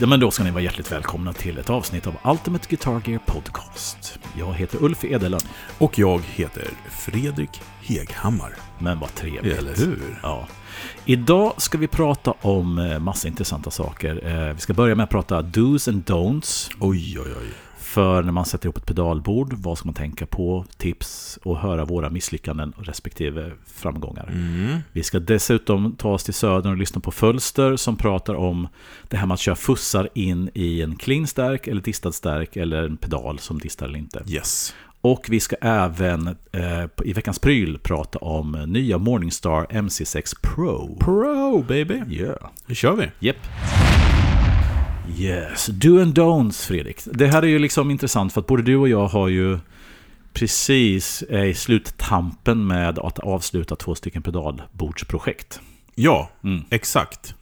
Ja, men då ska ni vara hjärtligt välkomna till ett avsnitt av Ultimate Guitar Gear Podcast. Jag heter Ulf Edelund. Och jag heter Fredrik Heghammar. Men vad trevligt. Eller hur? Ja. Idag ska vi prata om eh, massa intressanta saker. Eh, Vi ska börja med att prata do's and don'ts. Oj, oj, oj. För när man sätter ihop ett pedalbord, vad ska man tänka på, tips och höra våra misslyckanden respektive framgångar. Mm. Vi ska dessutom ta oss till södern och lyssna på Fölster som pratar om det här med att köra fussar in i en clean stärk eller distad stärk eller en pedal som distar eller inte. Yes. Och vi ska även eh, i veckans pryl prata om nya Morningstar MC6 Pro. Pro, baby. Yeah. Nu kör vi. Yep. Yes, do and don'ts Fredrik. Det här är ju liksom intressant för att både du och jag har ju precis i sluttampen med att avsluta två stycken pedalbordsprojekt. Ja, Mm. exakt.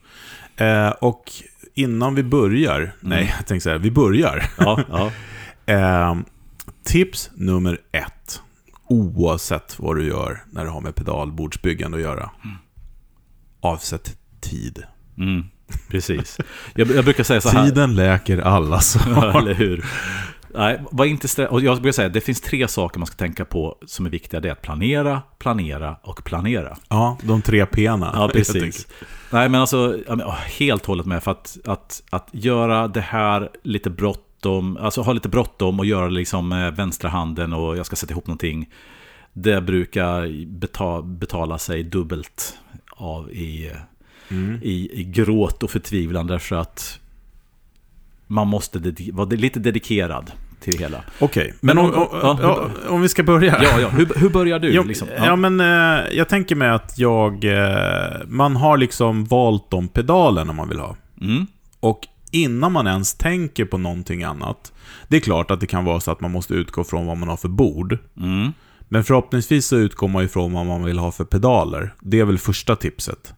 Eh, och innan vi börjar, nej, jag tänkte säga, vi börjar. Ja, ja. Eh, tips nummer ett. Oavsett vad du gör när det har med pedalbordsbyggande att göra. Avsätt tid. Mm, precis. Jag, jag brukar säga så här. Tiden läker alla Ja, sår. eller hur? Nej, var inte strä- och jag brukar säga det finns tre saker man ska tänka på som är viktiga. Det är att planera, planera och planera. Ja, de tre P'na. Ja, precis. Nej, men alltså, ja, helt hållet med. För att, att, att göra det här lite bråttom, alltså ha lite bråttom och göra det liksom med vänstra handen och jag ska sätta ihop någonting. Det brukar beta, betala sig dubbelt av i, Mm. i, i gråt och förtvivlan därför att man måste vara lite dedikerad till hela. Okej, men Men om, om- ja, ja, om vi ska börja. Ja, ja. Hur, hur börjar du? Jo, liksom? ja. men eh, jag tänker mig att jag... Eh, man har liksom valt de pedalerna man vill ha. Mm. Och innan man ens tänker på någonting annat. Det är klart att det kan vara så att man måste utgå från vad man har för bord. Mm. Men förhoppningsvis så utgår man ifrån vad man vill ha för pedaler. Det är väl första tipset.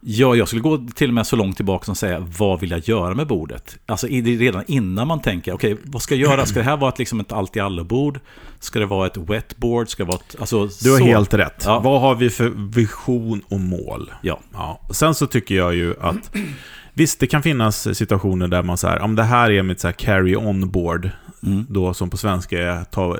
Ja, jag skulle gå till och med så långt tillbaka som säga vad vill jag göra med bordet? Alltså redan innan man tänker, okej, vad ska jag göra? Ska det här vara ett, liksom ett allt i allo-bord? Ska det vara ett wetboard? Ska det vara ett, alltså, Du har så. helt rätt. Ja. Vad har vi för vision och mål? Ja. Ja. Sen så tycker jag ju att Visst, det kan finnas situationer där man säger om det här är mitt så här carry-on board, Mm. då som på svenska är ta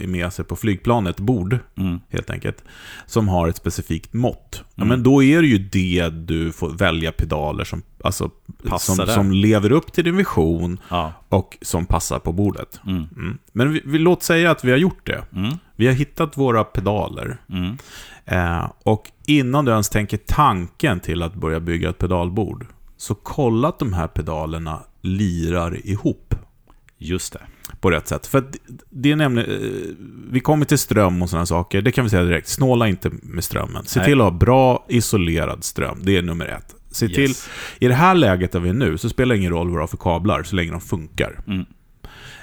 är med sig på flygplanet, bord, Mm. helt enkelt, som har ett specifikt mått. Ja, Mm. men då är det ju det du får välja pedaler som, alltså, Passar som, som lever upp till din vision Ja. och som passar på bordet. Mm. Mm. Men vi, vi, låt säga att vi har gjort det. Mm. Vi har hittat våra pedaler. Eh, och innan du ens tänker tanken till att börja bygga ett pedalbord, så kolla att de här pedalerna lirar ihop Just det. På rätt sätt. För det- är nämligen, eh, vi kommer till ström och sådana saker, det kan vi säga direkt, snåla inte med strömmen. Se Nej. till att ha bra isolerad ström, det är nummer ett. Se Yes. till, i det här läget där vi är nu, så spelar det ingen roll vad du har för kablar, så länge de funkar. Mm.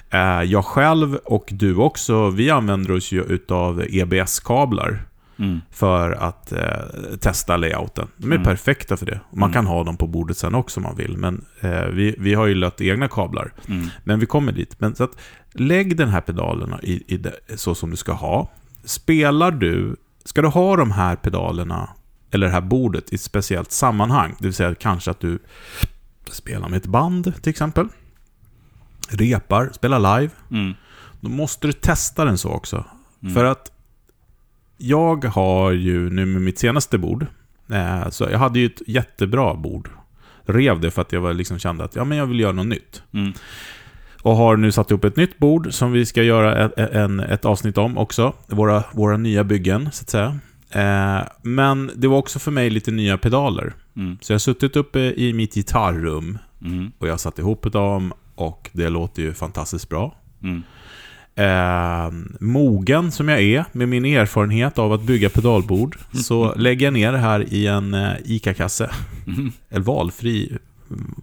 Eh, jag själv och du också, vi använder oss ju utav EBS-kablar Mm. för att eh, testa layouten. De är Mm. perfekta för det. Man Mm. kan ha dem på bordet sen också om man vill, men eh, vi, vi har ju lött egna kablar. Mm. Men vi kommer dit. Men så att, lägg den här pedalerna i, i det, så som du ska ha. Spelar du, ska du ha de här pedalerna, eller det här bordet, i ett speciellt sammanhang, det vill säga kanske att du spelar med ett band till exempel, repar, spelar live, Mm. då måste du testa den så också. Mm. För att jag har ju nu med mitt senaste bord, eh, så jag hade ju ett jättebra bord. Rev det för att jag var liksom kände att ja, men jag vill göra något nytt. Mm. Och har nu satt upp ett nytt bord som vi ska göra ett, en, ett avsnitt om också. Våra, våra nya byggen, så att säga. Eh, men det var också för mig lite nya pedaler. Mm. Så jag har suttit uppe i mitt gitarrum Mm. och jag har satt ihop dem och det låter ju fantastiskt bra. Mm. Eh, mogen som jag är med min erfarenhet av att bygga pedalbord så lägger jag ner det här i en eh, ICA-kasse. Mm. En valfri,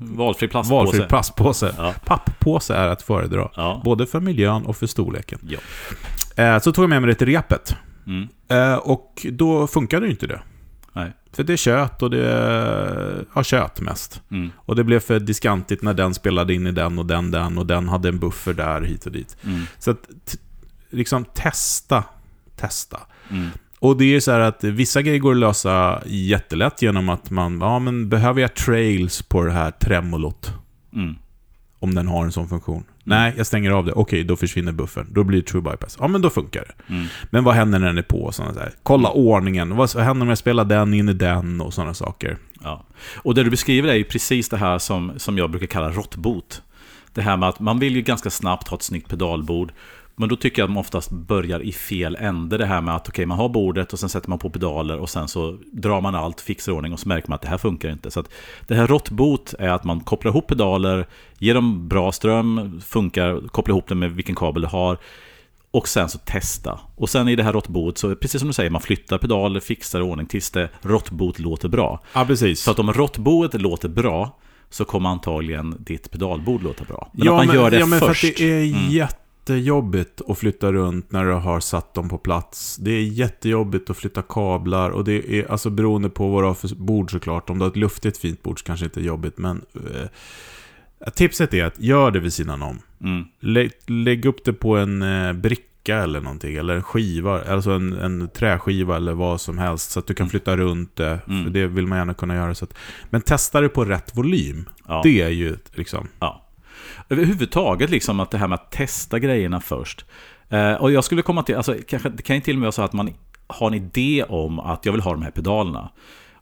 Valfri plastpåse. valfri plastpåse. Ja. Papppåse är att föredra. Ja. Både för miljön och för storleken. Ja. Eh, så tog jag med mig det till repet. Mm. Eh, och då funkade ju inte det. För det är kött och det har kött mest. Mm. Och det blev för diskantigt när den spelade in i den och den den och den hade en buffer där hit och dit. Mm. Så att liksom testa, testa. Mm. Och det är så här att vissa grejer går att lösa jättelätt genom att man, ja men behöver jag trails på det här tremolot? Mm. Om den har en sån funktion. Nej, jag stänger av det. Okej, då försvinner buffern. Då blir det true bypass. Ja, men då funkar det. Mm. Men vad händer när den är på? och Såna där. Kolla ordningen. Vad händer om jag spelar den in i den och sådana saker. Ja. Och det du beskriver är ju precis det här som, som jag brukar kalla råttbot. Det här med att man vill ju ganska snabbt ha ett snyggt pedalbord. Men då tycker jag att man oftast börjar i fel ände. Det här med att okay, man har bordet och sen sätter man på pedaler och sen så drar man allt, fixar ordning och så märker man att det här funkar inte. Så att det här råttbot är att man kopplar ihop pedaler, ger dem bra ström, funkar, kopplar ihop det med vilken kabel du har. Och sen så testa. Och sen i det här råttboet så, precis som du säger, man flyttar pedaler, fixar ordning tills det råttboet låter bra. Ja, precis. Så att om råttboet låter bra så kommer antagligen ditt pedalbord låta bra. Men ja, att man men, gör det ja, men först. för att det är Mm. Jättejobbigt att flytta runt när du har satt dem på plats. Det är jättejobbigt att flytta kablar och det är alltså beroende på vad du har för bord såklart. Om du har ett luftigt fint bord så kanske inte är jobbigt, men eh, tipset är att gör det vid sidan om. Mm. Lägg, lägg upp det på en eh, bricka eller någonting, eller en skiva, alltså en, en träskiva eller vad som helst, så att du kan Mm. flytta runt det. Mm. För det vill man gärna kunna göra. Så att, men testa det på rätt volym. Ja. Det är ju liksom... Ja. Överhuvudtaget liksom att det här med att testa grejerna först. Eh, och jag skulle komma till, alltså kanske, det kan ju till och med vara så att man har en idé om att jag vill ha de här pedalerna.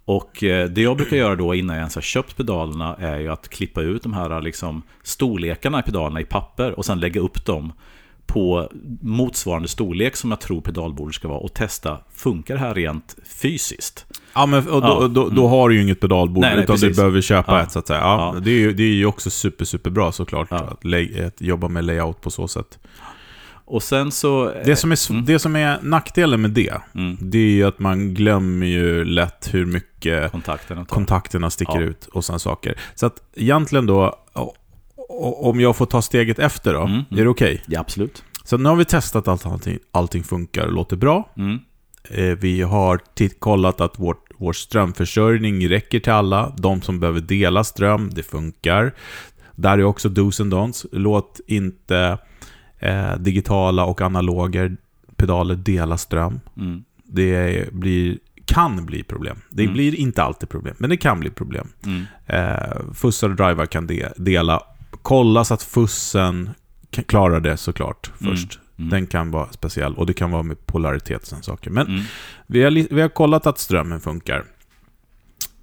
Och eh, det jag brukar göra då innan jag ens har köpt pedalerna är ju att klippa ut de här liksom storlekarna i pedalerna i papper och sen lägga upp dem på motsvarande storlek som jag tror pedalbordet ska vara och testa, funkar det här rent fysiskt? Ja, men och då, Ja. då, då har du ju inget pedalbord, Nej, nej, utan du precis. behöver köpa Ja. ett så att säga. Ja, Ja. Det, är ju, det är ju också super, super bra såklart, att, lay, att jobba med layout på så sätt. Och sen så... Det som, är, Mm. det som är nackdelen med det, Mm, det är ju att man glömmer ju lätt hur mycket kontakterna tar. kontakterna sticker ut och sådana saker. Så att egentligen då, om jag får ta steget efter då, Mm, mm. är det okej? Ja, absolut. Så nu har vi testat att allting, allting funkar och låter bra. Mm, Eh, Vi har titt- kollat att vårt, vår strömförsörjning räcker till alla. De som behöver dela ström, det funkar. Där är också dos and don'ts. Låt inte eh, digitala och analoga pedaler dela ström. mm, Det blir, kan bli problem. Det Mm. blir inte alltid problem, men det kan bli problem. mm. Eh, fussar och drivar kan de, dela. Kolla så att fussen klarar det såklart Mm. först. Mm. Den kan vara speciell och det kan vara med polaritet och saker. Men Mm. vi har, vi har kollat att strömmen funkar.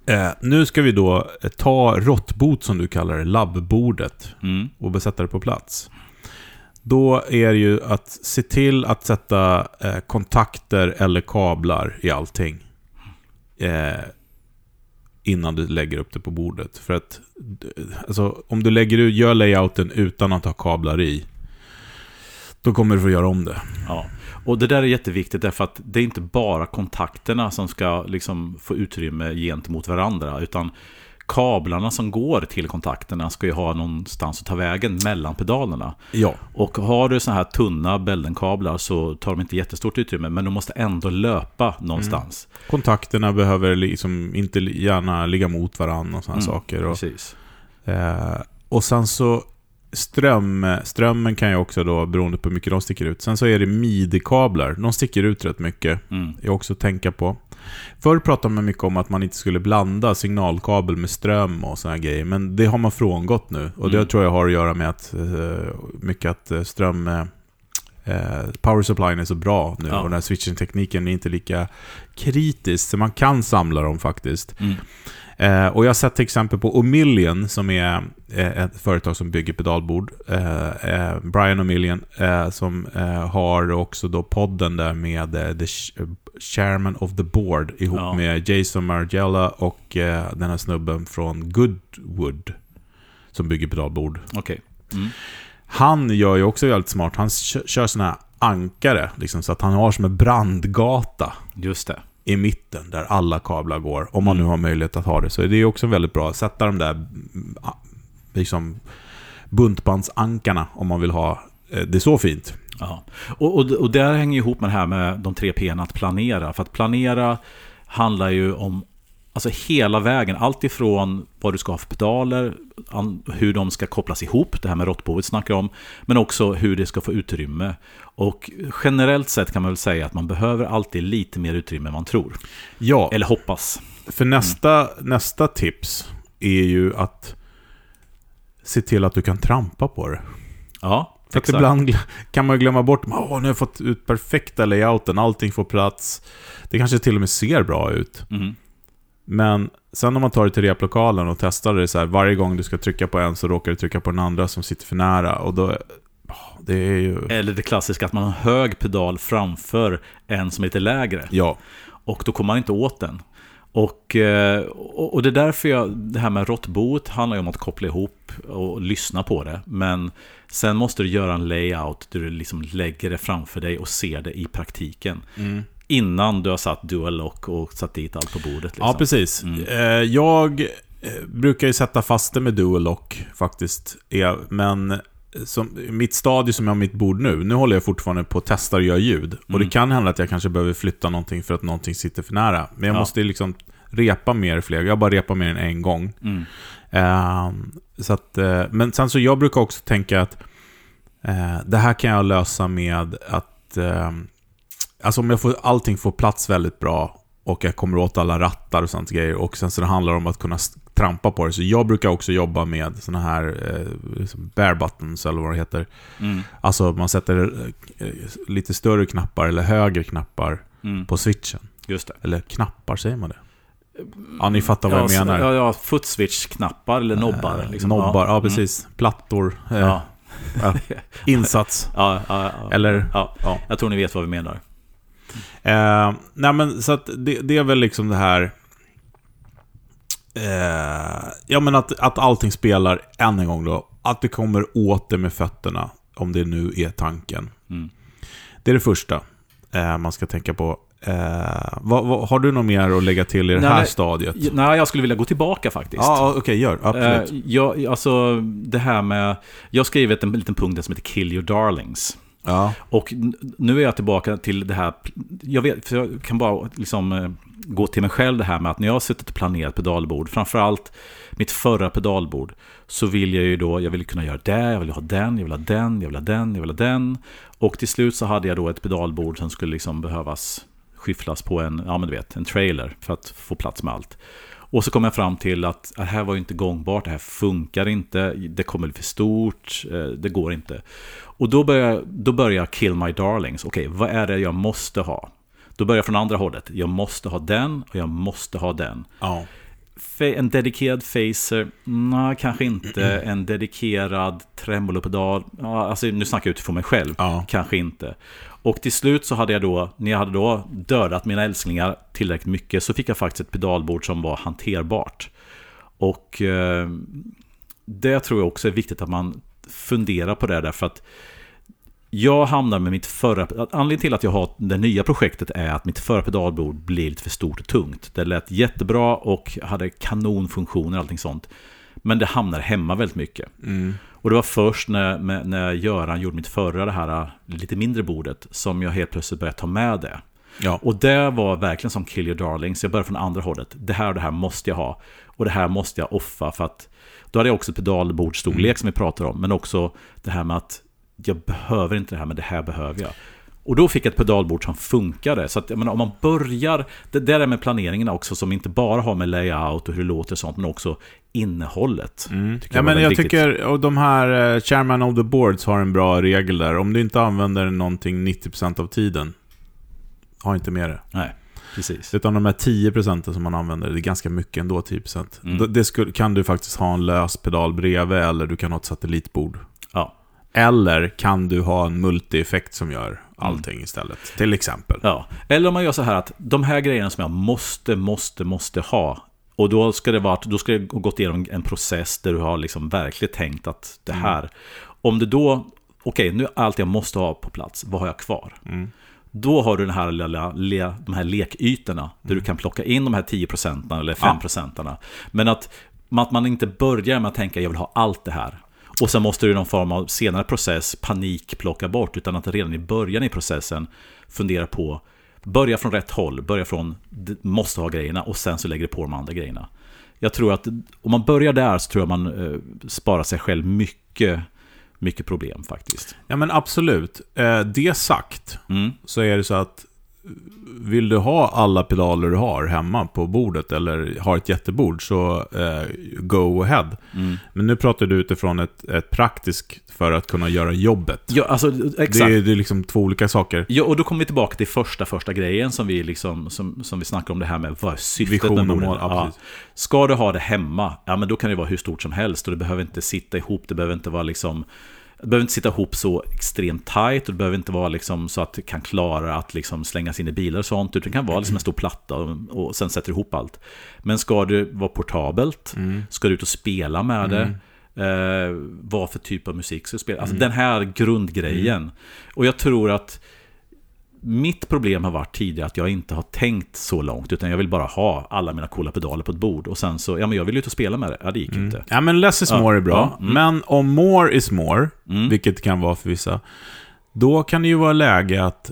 Eh, nu ska vi då eh, ta råttbot, som du kallar det, labbbordet, Mm. och besätta det på plats. Då är det ju att se till att sätta eh, kontakter eller kablar i allting. Eh, innan du lägger upp det på bordet. För att alltså, om du lägger ut, gör layouten utan att ha kablar i, då kommer du få göra om det. Ja. Och det där är jätteviktigt därför att det är inte bara kontakterna som ska liksom få utrymme gentemot varandra. Utan kablarna som går till kontakterna ska ju ha någonstans att ta vägen mellan pedalerna. Ja. Och har du så här tunna bäldenkablar så tar de inte jättestort utrymme. Men de måste ändå löpa någonstans. Kontakterna behöver liksom inte gärna ligga mot varandra och sådana Mm, saker. Och, Precis. eh, och sen så ström, strömmen kan ju också då, beroende på hur mycket de sticker ut. Sen så är det midi-kablar. De sticker ut rätt mycket. Mm. är också tänka på. Förr pratade man mycket om att man inte skulle blanda signalkabel med ström och sådana grejer. Men det har man frångått nu. Och det Mm. tror jag har att göra med att eh, mycket att eh, ström... eh, Eh, power supplyen är så bra nu Ja. och den här switching-tekniken är inte lika kritisk. Så man kan samla dem faktiskt. Mm. Eh, och jag har sett till exempel på O'Million som är eh, ett företag som bygger pedalbord. Eh, eh, Brian O'Million eh, som har också då podden där med the ch- chairman of the board ihop Ja. med Jason Margella och den här snubben från Goodwood som bygger pedalbord. Okej. Mm. Han gör ju också väldigt smart. Han kö- kör såna här ankare, liksom, så att han har som en brandgata Just det i mitten där alla kablar går. Om man nu har möjlighet att ha det. Så det är också väldigt bra. Sätta de där mm, ah, liksom buntbandsankarna om man vill ha eh, det så fint. Ja. Och, och, och där hänger ihop med det här med de tre P att planera. För att planera handlar ju om alltså hela vägen. Allt ifrån vad du ska ha för pedaler, hur de ska kopplas ihop, det här med råttboet snackar om, men också hur det ska få utrymme. Och generellt sett kan man väl säga att man behöver alltid lite mer utrymme än man tror. Ja, Eller hoppas. för nästa, nästa tips är ju att se till att du kan trampa på det. Ja, För exakt. ibland kan man glömma bort, åh, nu har jag fått ut perfekta layouten, allting får plats. Det kanske till och med ser bra ut. Mhm. Men sen om man tar det till replokalen och testar det så här, varje gång du ska trycka på en så råkar du trycka på den andra som sitter för nära. Och då, det är ju... Eller det klassiska att man har hög pedal framför en som är lite lägre. Ja, Och då kommer man inte åt den. Och, eh, och och det är därför jag, det här med råttboet handlar ju om att koppla ihop och lyssna på det. Men sen måste du göra en layout där du liksom lägger det framför dig och ser det i praktiken. Innan du har satt dual lock och satt dit allt på bordet. Liksom. ja precis. Mm. Eh, jag eh, brukar ju sätta fast det med dual lock faktiskt. Eh, Men som, mitt stadie som jag har mitt bord nu, nu håller jag fortfarande på att testa och göra ljud. Och Mm. det kan hända att jag kanske behöver flytta någonting för att någonting sitter för nära. Men jag Ja. måste liksom repa mer fler. Jag bara repar mer än en gång. Mm. Ehm, så att, eh, men sen så jag brukar också tänka att eh, det här kan jag lösa med att ehm, Alltså om jag får, allting får plats väldigt bra och jag kommer åt alla rattar och sånt grejer och sen så det handlar om att kunna trampa på det. Så jag brukar också jobba med såna här eh, liksom bare buttons eller vad det heter. Mm. Alltså man sätter eh, lite större knappar eller högre knappar Mm. på switchen. Just det. Eller knappar, säger man det? Ja, ni fattar vad ja, jag menar. Ja, ja foot switch-knappar eller nobbar. Eh, Liksom. Nobbar, ja, Mm. precis. Plattor. eh, Ja. ja. Insats. Ja, ja, ja. Eller, ja. ja. Jag tror ni vet vad vi menar. Eh, nej men så att det, det är väl liksom det här... Eh, ja men att, att allting spelar, än en gång då, att du kommer åt det med fötterna, om det nu är tanken. Mm. Det är det första eh, man ska tänka på. Eh, vad, vad, har du något mer att lägga till i det Nej, här stadiet? Nej, jag skulle vilja gå tillbaka faktiskt. Ja, okej, gör. Absolut. Eh, jag, alltså, det här med... Jag har skrivit en liten punkt som heter Kill your darlings ja. Och nu är jag tillbaka till det här... Jag, vet, för jag kan bara liksom, eh, gå till mig själv det här med att när jag har suttit och planerat pedalbord, framförallt mitt förra pedalbord, så vill jag ju då, jag vill kunna göra det, jag vill ha den, jag vill ha den, jag vill ha den, jag vill ha den. Och till slut så hade jag då ett pedalbord som skulle liksom behövas skyfflas på en, ja men du vet, en trailer för att få plats med allt. Och så kom jag fram till att det här var ju inte gångbart, det här funkar inte, det kommer bli för stort, eh, det går inte. Och då börjar, då börjar kill my darlings. Okej, vad är det jag måste ha? Då börjar jag från andra hållet. Jag måste ha den och jag måste ha den. ja. En dedikerad phaser? Nej, kanske inte. En dedikerad tremolopedal? Alltså, nu snackar jag utifrån mig själv. Ja. Kanske inte. Och till slut så hade jag då, när jag hade då dödat mina älsklingar tillräckligt mycket, så fick jag faktiskt ett pedalbord som var hanterbart. Och eh, det tror jag också är viktigt att man funderar på det därför att jag hamnar med mitt förra... Anledningen till att jag har det nya projektet är att mitt förra pedalbord blev lite för stort och tungt. Det lät jättebra och hade kanonfunktioner och allting sånt. Men det hamnar hemma väldigt mycket. Mm. Och det var först när, när Göran gjorde mitt förra, det här äh, lite mindre bordet, som jag helt plötsligt började ta med det. Ja. Och det var verkligen som Kill Your Darlings. Jag började från andra hållet. Det här och det här måste jag ha. Och det här måste jag offa för att... Då hade jag också pedalbordstorlek som vi pratar om. Men också det här med att jag behöver inte det här, men det här behöver jag. Och då fick jag ett pedalbord som funkade. Så att, jag menar, om man börjar... Det där är med planeringen också, som inte bara har med layout och hur det låter och sånt, men också innehållet. Mm. Ja, men jag viktigt. tycker, och de här eh, Chairman of the Boards har en bra regel där. Om du inte använder någonting 90% av tiden, ha inte med det. Nej, precis. Utan de här 10% som man använder, det är ganska mycket ändå, 10%. Mm. Det- skulle, kan du faktiskt ha en lös pedal bredvid, eller du kan ha ett satellitbord. Ja. Eller kan du ha en multi-effekt som gör allting istället. Till exempel. Ja, eller om man gör så här att de här grejerna som jag måste, måste, måste ha. Och då ska det vara, då ska det ha gått igenom en process där du har liksom verkligen tänkt att det här. Om det då, okej, nu är allt jag måste ha på plats, vad har jag kvar? Mm. Då har du den här lilla, le, de här lekytorna där du kan plocka in de här 10% eller 5%. Men att, att man inte börjar med att tänka jag vill ha allt det här. Och sen måste du i någon form av senare process panik plocka bort. Utan att redan i början i processen fundera på Börja från rätt håll, börja från måste ha grejerna och sen så lägger du på de andra grejerna. Jag tror att om man börjar där så tror jag man eh, sparar sig själv mycket, mycket problem faktiskt. Ja men absolut. Eh, det sagt, Mm. så är det så att vill du ha alla pedaler du har hemma på bordet eller har ett jättebord så eh, go ahead. Mm. Men nu pratar du utifrån ett, ett praktiskt för att kunna göra jobbet. Ja, alltså exakt. Det är, det är liksom två olika saker. Ja, och då kommer vi tillbaka till första, första grejen som vi, liksom, som, som vi snackar om det här med vad är syftet Vision med mål, ja, Ja. Ska du ha det hemma, ja men då kan det vara hur stort som helst och det behöver inte sitta ihop, det behöver inte vara liksom det behöver inte sitta ihop så extremt tight och det behöver inte vara liksom så att det kan klara att liksom slängas in i bilar och sånt. Utan det kan vara liksom en stor platta och, och sen sätter du ihop allt. Men ska det vara portabelt, Mm. ska du ut och spela med det, eh, vad för typ av musik ska du spela? Mm. Alltså den här grundgrejen. Och jag tror att mitt problem har varit tidigare att jag inte har tänkt så långt, utan jag vill bara ha alla mina coola pedaler på ett bord. Och sen så, ja men jag vill ut och spela med det. Ja, det gick ju inte. Ja, men less is Ja, more är bra. ja, mm. Men om more is more, Mm. vilket kan vara för vissa, då kan det ju vara läge att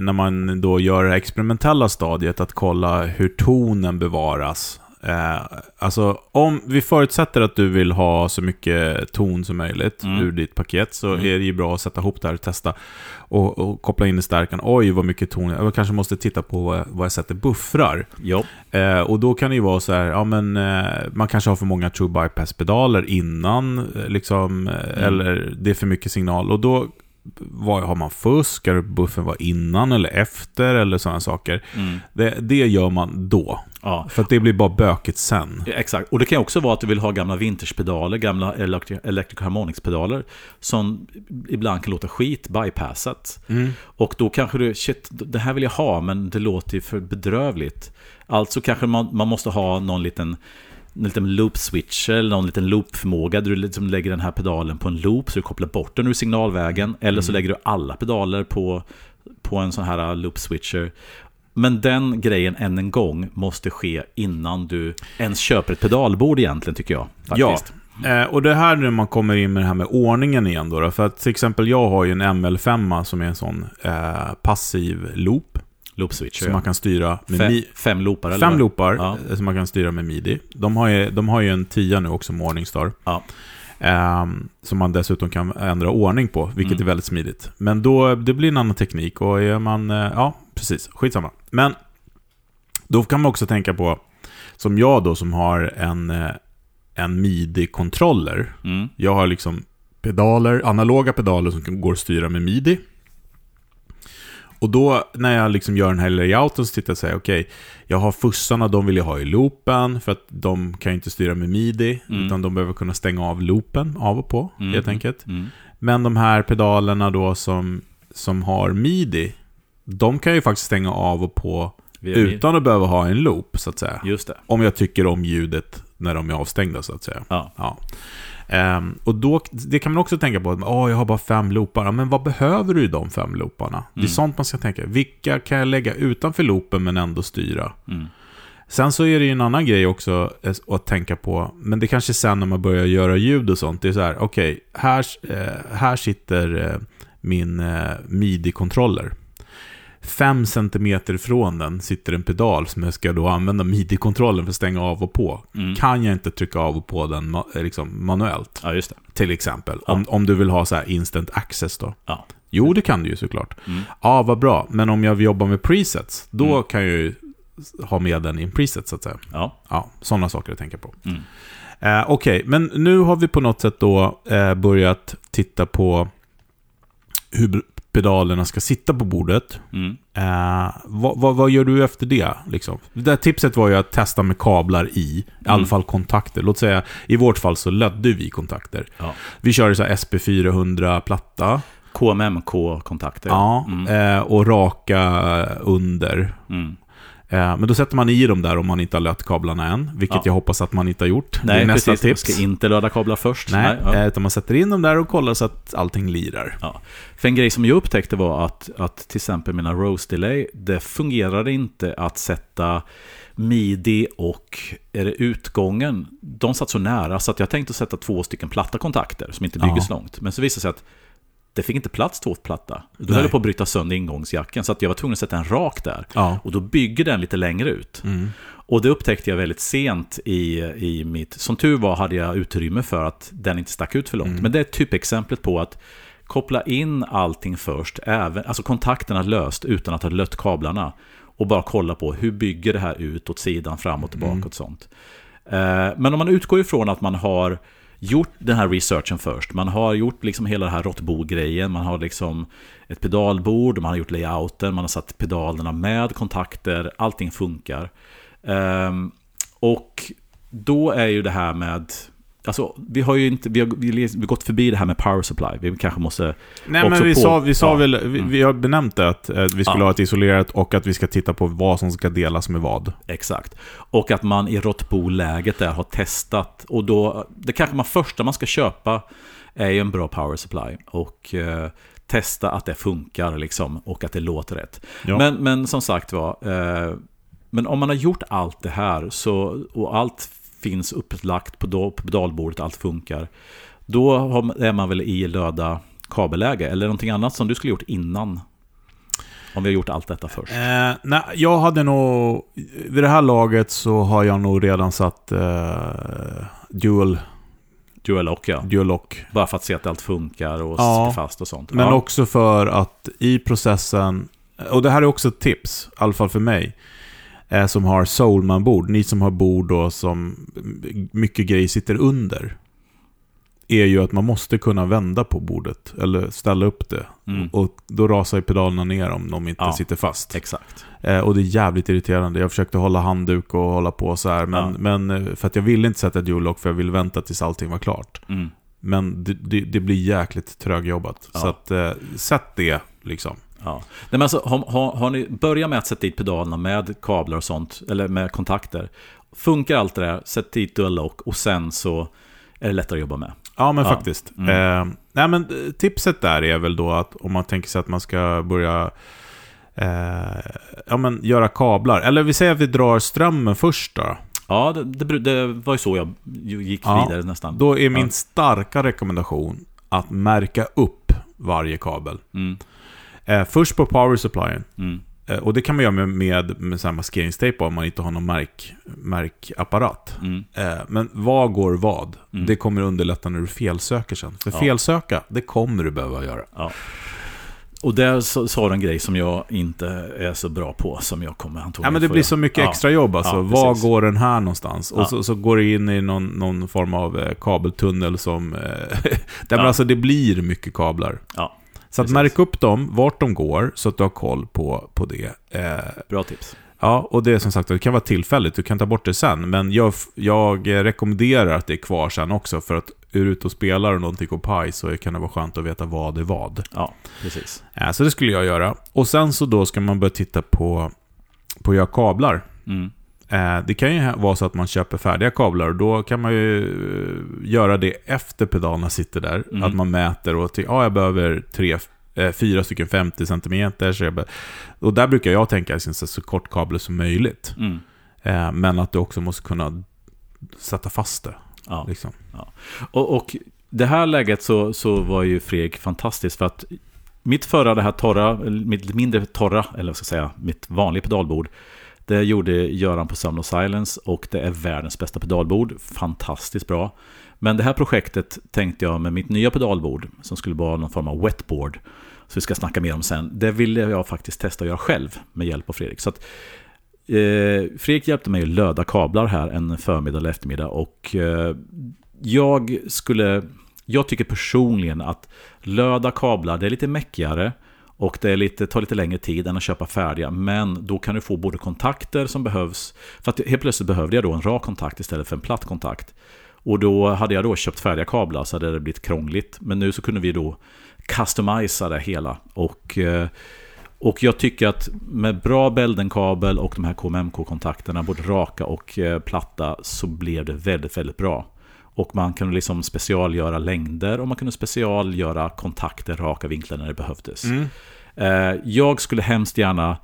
när man då gör det experimentella stadiet, att kolla hur tonen bevaras. Eh, alltså, om vi förutsätter att du vill ha så mycket ton som möjligt Mm. ur ditt paket, så Mm. är det ju bra att sätta ihop det här och testa. Och, och koppla in i stärkan. Oj, vad mycket ton. Jag kanske måste titta på vad jag, vad jag sätter buffrar. Eh, och då kan det ju vara så här, ja men eh, man kanske har för många true bypass-pedaler innan, eh, liksom, eh, eller det är för mycket signal. Och då, vad har man fusk? Ska buffen vara innan eller efter? Eller sådana saker. mm. Det, det gör man då. ja. För att det blir bara bökigt sen. Ja, Exakt, och det kan också vara att du vill ha gamla vintagepedaler, gamla Electric, electric Harmonix-pedaler som ibland kan låta skit bypassat. Mm. Och då kanske du, shit, det här vill jag ha, men det låter ju för bedrövligt. Alltså kanske man, man måste ha någon liten, en liten loop switcher eller någon liten loopförmåga där du liksom lägger den här pedalen på en loop så du kopplar bort den ur signalvägen. Eller så lägger du alla pedaler på, på en sån här loop switcher. Men den grejen än en gång måste ske innan du ens köper ett pedalbord egentligen tycker jag. Faktiskt. Eh, och det här när man kommer in med det här med ordningen igen då. För att till exempel jag har ju en ML5 som är en sån eh, passiv loop. Loop switcher. Som ja. man kan styra med fem, mi- fem loopar eller? Fem loopar Ja. eh, som man kan styra med midi. De har ju, de har ju en 10 nu också, Morningstar. Ja. Ehm, som man dessutom kan ändra ordning på, vilket Mm. är väldigt smidigt. Men då, det blir en annan teknik och är man, eh, ja, precis, skitsamma. Men då kan man också tänka på, som jag då som har en, eh, en midi-controller. Mm. Jag har liksom pedaler, analoga pedaler som går att styra med midi. Och då när jag liksom gör den här layouten så tittar jag och säger okej, jag har fussarna, de vill jag ha i loopen för att de kan ju inte styra med midi, Mm. utan de behöver kunna stänga av loopen av och på, Mm. helt enkelt. Mm. Men de här pedalerna då som, som har midi, de kan ju faktiskt stänga av och på utan att behöva ha en loop, så att säga. Just det. Om jag tycker om ljudet när de är avstängda, så att säga. Ja. Ja. Ehm, och då, det kan man också tänka på, åh, jag har bara fem loopar. Men vad behöver du i de fem looparna? Det är Mm. sånt man ska tänka. Vilka kan jag lägga utanför loopen men ändå styra? Mm. Sen så är det ju en annan grej också eh, att tänka på, men det kanske sen när man börjar göra ljud och sånt, det är så här, okej, här, eh, här sitter eh, min midi-controller. Fem centimeter från den sitter en pedal som jag ska då använda midi-kontrollen för att stänga av och på. Mm. Kan jag inte trycka av och på den liksom manuellt? Ja, just det. Till exempel. Ja. Om, om du vill ha så instant access då. Ja. Jo, det kan du ju såklart. Mm. Ja, vad bra. Men om jag vill jobba med presets, då Mm. kan jag ju ha med den i en preset så att säga. Ja. Ja, sådana saker att tänka på. Mm. Eh, Okej, men nu har vi på något sätt då eh, börjat titta på hur pedalerna ska sitta på bordet. Mm. Eh, vad, vad, vad gör du efter det? Liksom? Det där tipset var ju att testa med kablar i, i alla Mm. fall kontakter. Låt säga, i vårt fall så lödde vi kontakter. Ja. Vi kör så här SP400-platta. KMMK-kontakter. Ja, Mm. eh, och raka under. Mm. Eh, men då sätter man i dem där om man inte har lött kablarna än, vilket Ja. jag hoppas att man inte har gjort. det är Nej, nästa precis. tips. Ska inte löda kablar först. Nej, ja. eh, utan man sätter in dem där och kollar så att allting lirar. Ja. För en grej som jag upptäckte var att, att till exempel mina Rose Delay, det fungerade inte att sätta midi och är det utgången, de satt så nära så att jag tänkte sätta två stycken platta kontakter som inte bygger så långt. Men så visade det sig att det fick inte plats två platta. Då Nej. höll på att bryta sönder ingångsjacken så att jag var tvungen att sätta en rak där. Ja. Och då bygger den lite längre ut. Mm. Och det upptäckte jag väldigt sent i, i mitt... Som tur var hade jag utrymme för att den inte stack ut för långt. Mm. Men det är typexemplet på att koppla in allting först, även, alltså kontakterna löst utan att ha lött kablarna. Och bara kolla på hur bygger det här ut åt sidan, fram och tillbaka Mm. och sånt. Eh, Men om man utgår ifrån att man har gjort den här researchen först. Man har gjort liksom hela den här råttbo-grejen. Man har liksom ett pedalbord, man har gjort layouten, man har satt pedalerna med kontakter. Allting funkar. Ehm, och då är ju det här med... Alltså, vi har ju inte, vi har, vi har gått förbi det här med power supply. Vi kanske måste... Nej, men vi på- sa, vi sa ja. väl, vi, vi har benämnt det att eh, vi skulle Ja. ha ett isolerat och att vi ska titta på vad som ska delas med vad. Exakt. Och att man i råttbo-läget där har testat. Och då, det kanske man första man ska köpa är ju en bra power supply. Och eh, testa att det funkar liksom. Och att det låter rätt. Ja. Men, men som sagt var, eh, men om man har gjort allt det här så, och allt finns upplagt på, pedalbordet, allt funkar. Då är man väl i löda kabelläge. Eller någonting annat som du skulle gjort innan. Om vi har gjort allt detta först. Eh, nej, jag hade nog... Vid det här laget så har jag nog redan satt eh, dual, Dual lock ja. dual lock. Bara för att se att allt funkar och Ja. sitter fast och sånt. Men ja. också för att i processen, och det här är också ett tips, i alla fall för mig, eh, som har Soulman-bord, ni som har bord då som mycket grejer sitter under, är ju att man måste kunna vända på bordet, eller ställa upp det. Mm. Och då rasar ju pedalerna ner om de inte Ja. sitter fast. Exakt. Eh, och det är jävligt irriterande. Jag försökte hålla handduk och hålla på så här, men, Ja. men eh, för att jag ville inte sätta dual lock för jag ville vänta tills allting var klart. Mm. Men det, det, det blir jäkligt trögjobbat. Ja. Så att, eh, sätt det liksom. Ja. Nej, men alltså, har, har, har ni börjat med att sätta dit pedalerna med kablar och sånt, eller med kontakter. Funkar allt det där, sätt dit dual lock och sen så är det lättare att jobba med. Ja, men Ja. faktiskt. Mm. Eh, nej, men eh, tipset där är väl då att om man tänker sig att man ska börja eh, ja, men göra kablar. Eller vi säger att vi drar strömmen först då. Ja, det, det, det var ju så jag gick Ja. vidare nästan. Då är min starka rekommendation att märka upp varje kabel. Mm, Eh, först på power supplyen. mm, Eh, och det kan man göra med, med, med så här maskeringstejp om man inte har någon märk, märkapparat. mm. Eh, men vad går vad? Mm. Det kommer underlätta när du felsöker sen. För Ja. felsöka, det kommer du behöva göra. Ja. Och där sa du en grej som jag inte är så bra på, som jag kommer antagligen Ja, men det blir så mycket extra jobb alltså. Ja, Var går den här någonstans? Och Ja. så, så går det in i någon, någon form av eh, kabeltunnel som... Eh, där Ja. alltså det blir mycket kablar. Ja, Så att Precis. märk upp dem, vart de går, så att du har koll på, på det. Eh, bra tips. ja, och det är som sagt, det kan vara tillfälligt, du kan ta bort det sen. Men jag, jag rekommenderar att det är kvar sen också, för att är du ute och spelar och någonting går paj så kan det vara skönt att veta vad är vad. Ja, precis. Eh, så det skulle jag göra. Och sen så då ska man börja titta på, på att göra kablar. Mm. Eh, Det kan ju vara så att man köper färdiga kablar och då kan man ju eh, göra det efter pedalerna sitter där. Mm. Att man mäter och tycker, ja jag behöver tre, eh, fyra stycken 50 cm. Jag och där brukar jag tänka liksom, så så kort kabel som möjligt. Mm. Men att du också måste kunna sätta fast det. Ja. Liksom. Och, och det här läget så, så var ju Fredrik fantastiskt för att mitt förra, det här torra, mitt mindre torra, eller vad ska jag säga, mitt vanliga pedalbord, det gjorde Göran på Sound of Silence och det är världens bästa pedalbord. Fantastiskt bra. Men det här projektet tänkte jag med mitt nya pedalbord, som skulle vara någon form av wetboard, så vi ska snacka mer om sen, det ville jag faktiskt testa att göra själv med hjälp av Fredrik. Så att, eh, Fredrik hjälpte mig att löda kablar här en förmiddag eller eftermiddag och eh, jag skulle, jag tycker personligen att löda kablar, det är lite mäckigare och det är lite, tar lite längre tid än att köpa färdiga. Men då kan du få både kontakter som behövs. För att helt plötsligt behövde jag då en rak kontakt istället för en platt kontakt. Och då hade jag då köpt färdiga kablar så hade det blivit krångligt. Men nu så kunde vi då customisa det hela. Och, eh, och jag tycker att med bra Beldenkabel och de här KMMK-kontakterna, både raka och eh, platta, så blev det väldigt, väldigt bra. Och man kunde liksom specialgöra längder och man kunde specialgöra kontakter, raka vinklar när det behövdes. Mm. Jag skulle hemskt gärna,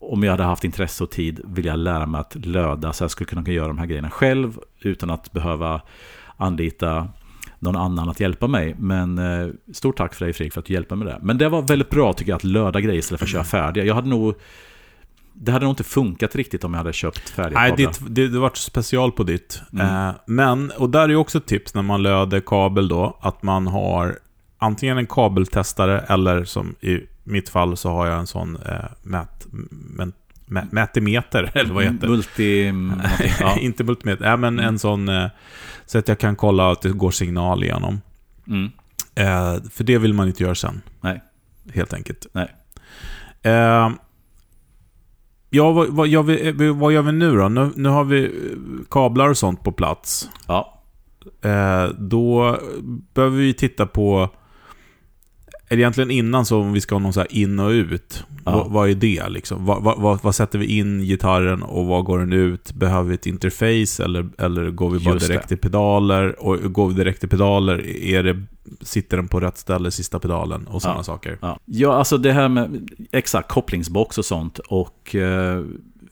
om jag hade haft intresse och tid, vilja lära mig att löda så jag skulle kunna göra de här grejerna själv utan att behöva anlita någon annan att hjälpa mig. Men eh, stort tack för dig Fredrik för att du hjälpte mig med det. Men det var väldigt bra tycker jag att löda grejer istället för att köra färdiga. Jag hade nog... Det hade nog inte funkat riktigt om jag hade köpt färdiga Nej, kablar. ditt, det, det vart special på ditt. Mm. Eh, men, och där är ju också ett tips när man löder kabel då, att man har antingen en kabeltestare eller som i mitt fall så har jag en sån eh, mät, men, mä, mätimeter, eller vad heter Multi... Ja. Inte multimeter, ja, men en sån eh, så att jag kan kolla att det går signal igenom. Mm. Eh, för det vill man inte göra sen. Nej. Helt enkelt. Nej. Eh, ja, vad, vad, gör vi, vad gör vi nu då? Nu, nu har vi eh, kablar och sånt på plats. Ja. Eh, då behöver vi titta på... Är det egentligen innan så om vi ska ha någon så här in och ut? Ja. Vad, vad är det liksom? Vad, vad, vad, sätter vi in gitarren och vad går den ut? Behöver vi ett interface eller, eller går vi bara Just direkt till pedaler? Och går vi direkt till pedaler, är det, sitter den på rätt ställe, sista pedalen och sådana Ja. saker? Ja. ja, alltså det här med exakt kopplingsbox och sånt. Och eh,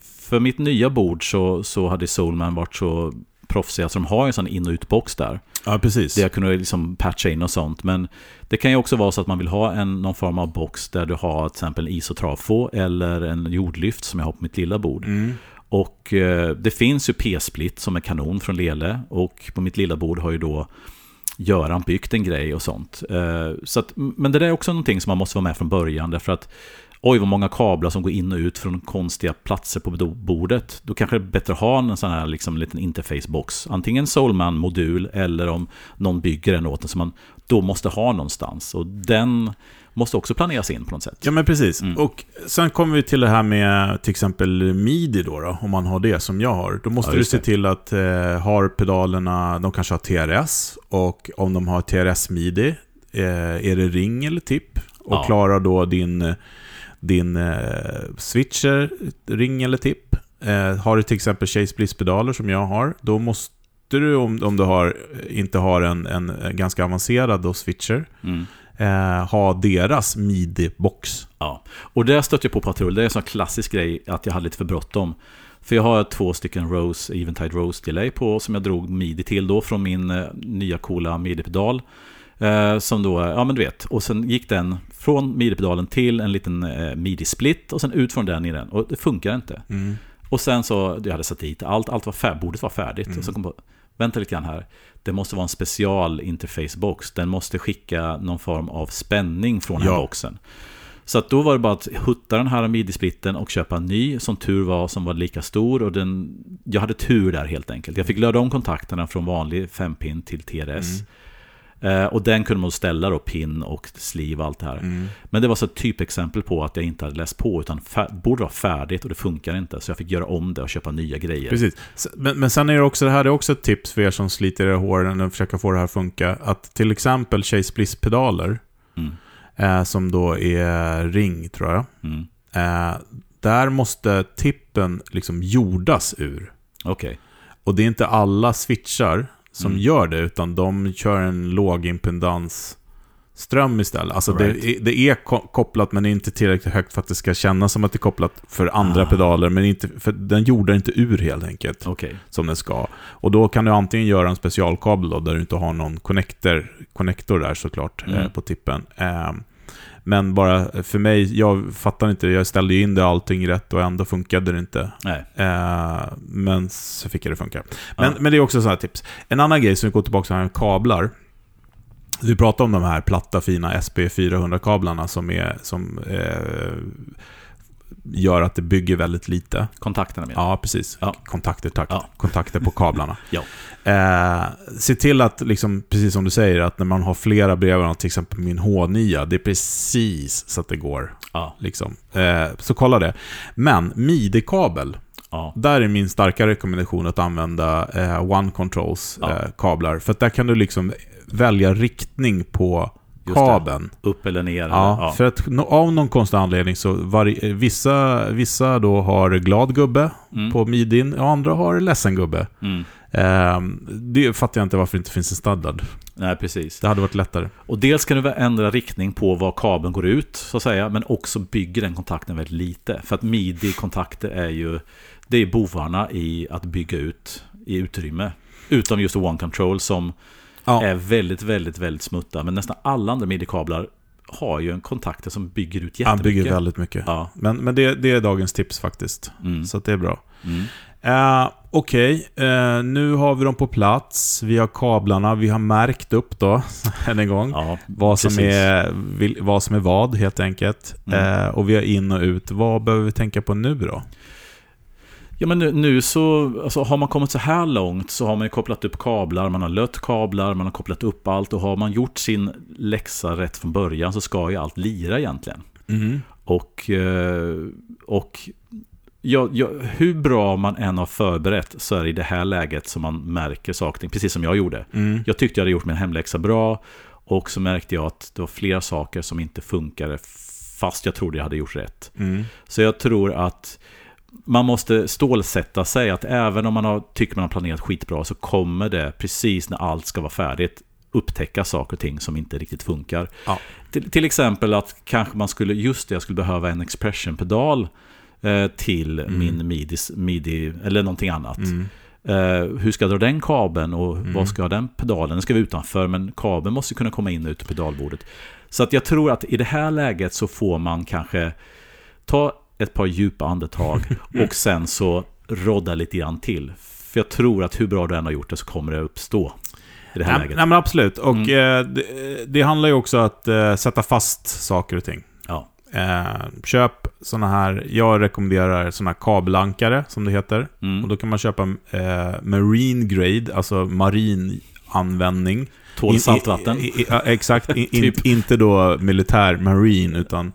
för mitt nya bord så, så hade Soulman varit så proffsiga så de har en sån in och utbox där. Ja, precis. Där jag kunde liksom patcha in och sånt. Men det kan ju också vara så att man vill ha en, någon form av box där du har till exempel en isotrafo eller en jordlyft som jag har på mitt lilla bord. Mm. Och eh, det finns ju P-split som är kanon från Lele. Och på mitt lilla bord har ju då Göran byggt en grej och sånt. Eh, så att, men det där är också någonting som man måste vara med från början. Därför att oj vad många kablar som går in och ut från konstiga platser på bordet. Då kanske det är bättre att ha en sån här liksom, liten interfacebox. Antingen Soulman-modul eller om någon bygger den åt en som man då måste ha någonstans. Och den måste också planeras in på något sätt. Ja, men precis. Mm. Och sen kommer vi till det här med till exempel midi då, då om man har det som jag har. Då måste Ja, du se det. till att eh, har pedalerna, de kanske har TRS och om de har TRS-midi, eh, är det ring eller tipp? Och Ja. klarar då din, din eh, switcher, ring eller tipp? Eh, har du till exempel Chase Bliss-pedaler som jag har, då måste du, om, om du har, inte har en, en ganska avancerad då switcher, Mm. eh, ha deras midi-box. Ja, och där stötte jag på patrull. Det är en sån klassisk grej att jag hade lite för bråttom. För jag har två stycken Rose, Eventide Rose Delay på som jag drog midi till då från min eh, nya coola midi-pedal. Eh, som då, ja men du vet, och sen gick den från midi-pedalen till en liten eh, midi-split och sen ut från den i den. Och det funkar inte. Mm. Och sen så, jag hade satt dit allt, allt var färdigt, bordet var färdigt. Och så kom på, vänta lite grann här. Det måste vara en special interfacebox. Den måste skicka någon form av spänning från den här Ja. boxen. Så att då var det bara att hutta den här midi-splitten och köpa en ny, som tur var, som var lika stor. Och den, jag hade tur där helt enkelt. Jag fick löda om kontakterna från vanlig 5-pin till TRS. Eh, och den kunde man ställa då, pin och sleeve och allt det här. Mm. Men det var så ett typexempel på att jag inte hade läst på, utan borde vara färdigt och det funkar inte. Så jag fick göra om det och köpa nya grejer. Precis. Men, men sen är det också, det här är också ett tips för er som sliter i håren och försöker få det här att funka. Att till exempel Chase Bliss-pedaler, Mm. eh, som då är ring, tror jag. Mm. Eh, där måste tippen liksom jordas ur. Okej. Och det är inte alla switchar som Mm. gör det, utan de kör en lågimpedans ström istället. Alltså Right. det, är- det är ko- kopplat men inte tillräckligt högt för att det ska kännas som att det är kopplat för andra Ah. pedaler. Men inte, för den jordar inte ur helt enkelt Okej. som den ska. Och då kan du antingen göra en specialkabel då, där du inte har någon connector, connector där såklart Mm. eh, på tippen. Eh, men bara för mig, jag fattar inte, jag ställde ju in det allting rätt och ändå funkade det inte. Eh, men så fick jag det funka. Men, Ja. men det är också sådana här tips. En annan grej som vi går tillbaka till här med kablar. Vi pratade om de här platta fina SP400-kablarna som, är, som eh, gör att det bygger väldigt lite. Kontakterna menar Ja, precis. Ja. Kontakter, tack. Ja. Kontakter på kablarna. Ja. eh, se till att, liksom, precis som du säger, att när man har flera bredvid varandra, till exempel min H9, det är precis så att det går. Ja. Liksom. Eh, så kolla det. Men midi-kabel, Ja. där är min starka rekommendation att använda eh, One Controls Ja. eh, kablar. För där kan du liksom välja riktning på. Kabeln. Upp eller ner. Ja, ja. för att av någon konstig anledning så eh, vissa, vissa då har glad gubbe Mm. på midin och andra har ledsen gubbe. Mm. Ehm, det fattar jag inte varför det inte finns en standard. Nej, precis. Det hade varit lättare. Och dels kan du ändra riktning på var kabeln går ut, så att säga, men också bygger den kontakten väldigt lite. För att midi-kontakter är ju, det är bovarna i att bygga ut i utrymme. Utom just One Control som Ja. är väldigt, väldigt, väldigt smutta. Men nästan alla andra midi-kablar har ju en kontakter som bygger ut Han jättemycket. bygger väldigt mycket. Ja. Men, men det, det är dagens tips faktiskt. Mm. Så det är bra. Mm. Eh, Okej, eh, nu har vi dem på plats. Vi har kablarna, vi har märkt upp då, än en gång. Ja, vad, som precis. är, vil- vad som är vad, helt enkelt. Mm. Eh, och vi har in och ut. Vad behöver vi tänka på nu då? Ja, men nu, nu så, alltså, har man kommit så här långt så har man ju kopplat upp kablar, man har lött kablar, man har kopplat upp allt och har man gjort sin läxa rätt från början så ska ju allt lira egentligen. Och, eh, och ja, ja, hur bra man än har förberett så är det i det här läget som man märker saker, precis som jag gjorde. Mm. Jag tyckte jag hade gjort min hemläxa bra och så märkte jag att det var flera saker som inte funkade fast jag trodde jag hade gjort rätt. Mm. Så jag tror att man måste stålsätta sig att även om man har, tycker man har planerat skitbra så kommer det precis när allt ska vara färdigt upptäcka saker och ting som inte riktigt funkar. Ja. Till, till exempel att kanske man skulle, just det, jag skulle behöva en expression-pedal eh, till min midi, midi, eller någonting annat. Mm. Eh, hur ska jag dra den kabeln och vad ska jag ha den pedalen? Den ska vara utanför men kabeln måste kunna komma in och ut ur pedalbordet. Så att jag tror att i det här läget så får man kanske ta ett par djupa andetag och sen så rodda lite grann till. För jag tror att hur bra du än har gjort det så kommer det uppstå i det här Nej, läget. nej, men absolut. Och Mm. eh, det, det handlar ju också om att eh, sätta fast saker och ting. Ja. Eh, köp såna här, jag rekommenderar såna här kabelankare, som det heter. Mm. Och då kan man köpa eh, marine grade, alltså marin användning. Tål saltvatten. i- i- ja, exakt, Typ. inte då militär marine, utan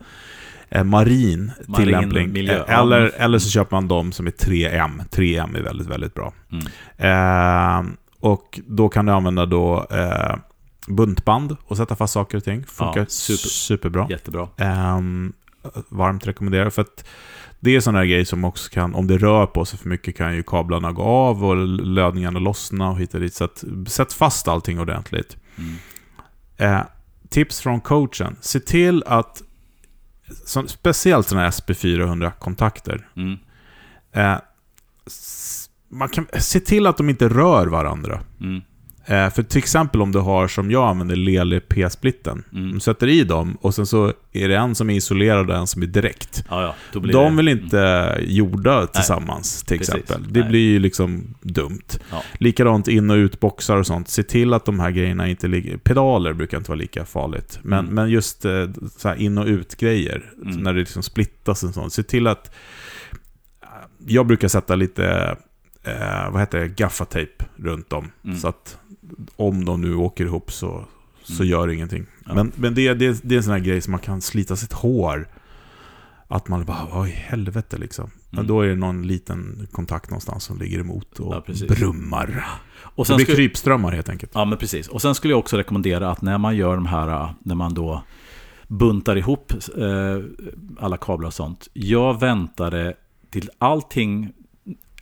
eh, marin Marin tillämpning. miljö, Eh, eller, eller så köper man dem som är 3M. 3M är väldigt, väldigt bra. Mm. Eh, och då kan du använda då eh, buntband och sätta fast saker och ting. Funkar Ja, super. superbra. Jättebra. Ehm, varmt rekommenderar. För att det är sådana här grejer som också kan, om det rör på sig för mycket kan ju kablarna gå av och lödningarna lossna och hit och dit. Så att, sätt fast allting ordentligt. Mm. Eh, tips från coachen. Se till att, som, speciellt sådana här SP400-kontakter, Mm. eh, man kan se till att de inte rör varandra. Mm. Eh, för till exempel om du har, som jag använder, Lele P-splitten. Mm. Du sätter i dem och sen så är det en som är isolerad och en som är direkt. Ja, ja. De det, Mm. vill inte gjorda tillsammans, till Precis. exempel. Det Nej. blir ju liksom dumt. Ja. Likadant in och utboxar och sånt. Se till att de här grejerna inte ligger... Pedaler brukar inte vara lika farligt. Men, Mm. men just eh, så in och ut-grejer, Mm. när det liksom splittas och sånt. Se till att... Jag brukar sätta lite, eh, vad heter det, gaffatejp runt dem. Mm. Så att om de nu åker ihop så, så Mm. gör det ingenting. Ja. Men, men det, det, det är en sån här grej som man kan slita sitt hår. Att man bara, vad i helvete liksom. Mm. då är det någon liten kontakt någonstans som ligger emot och Ja, brummar. Och Det sen blir skulle, krypströmmar helt enkelt. Ja, men precis. Och sen skulle jag också rekommendera att när man gör de här, när man då buntar ihop eh, alla kablar och sånt. Jag väntade till allting,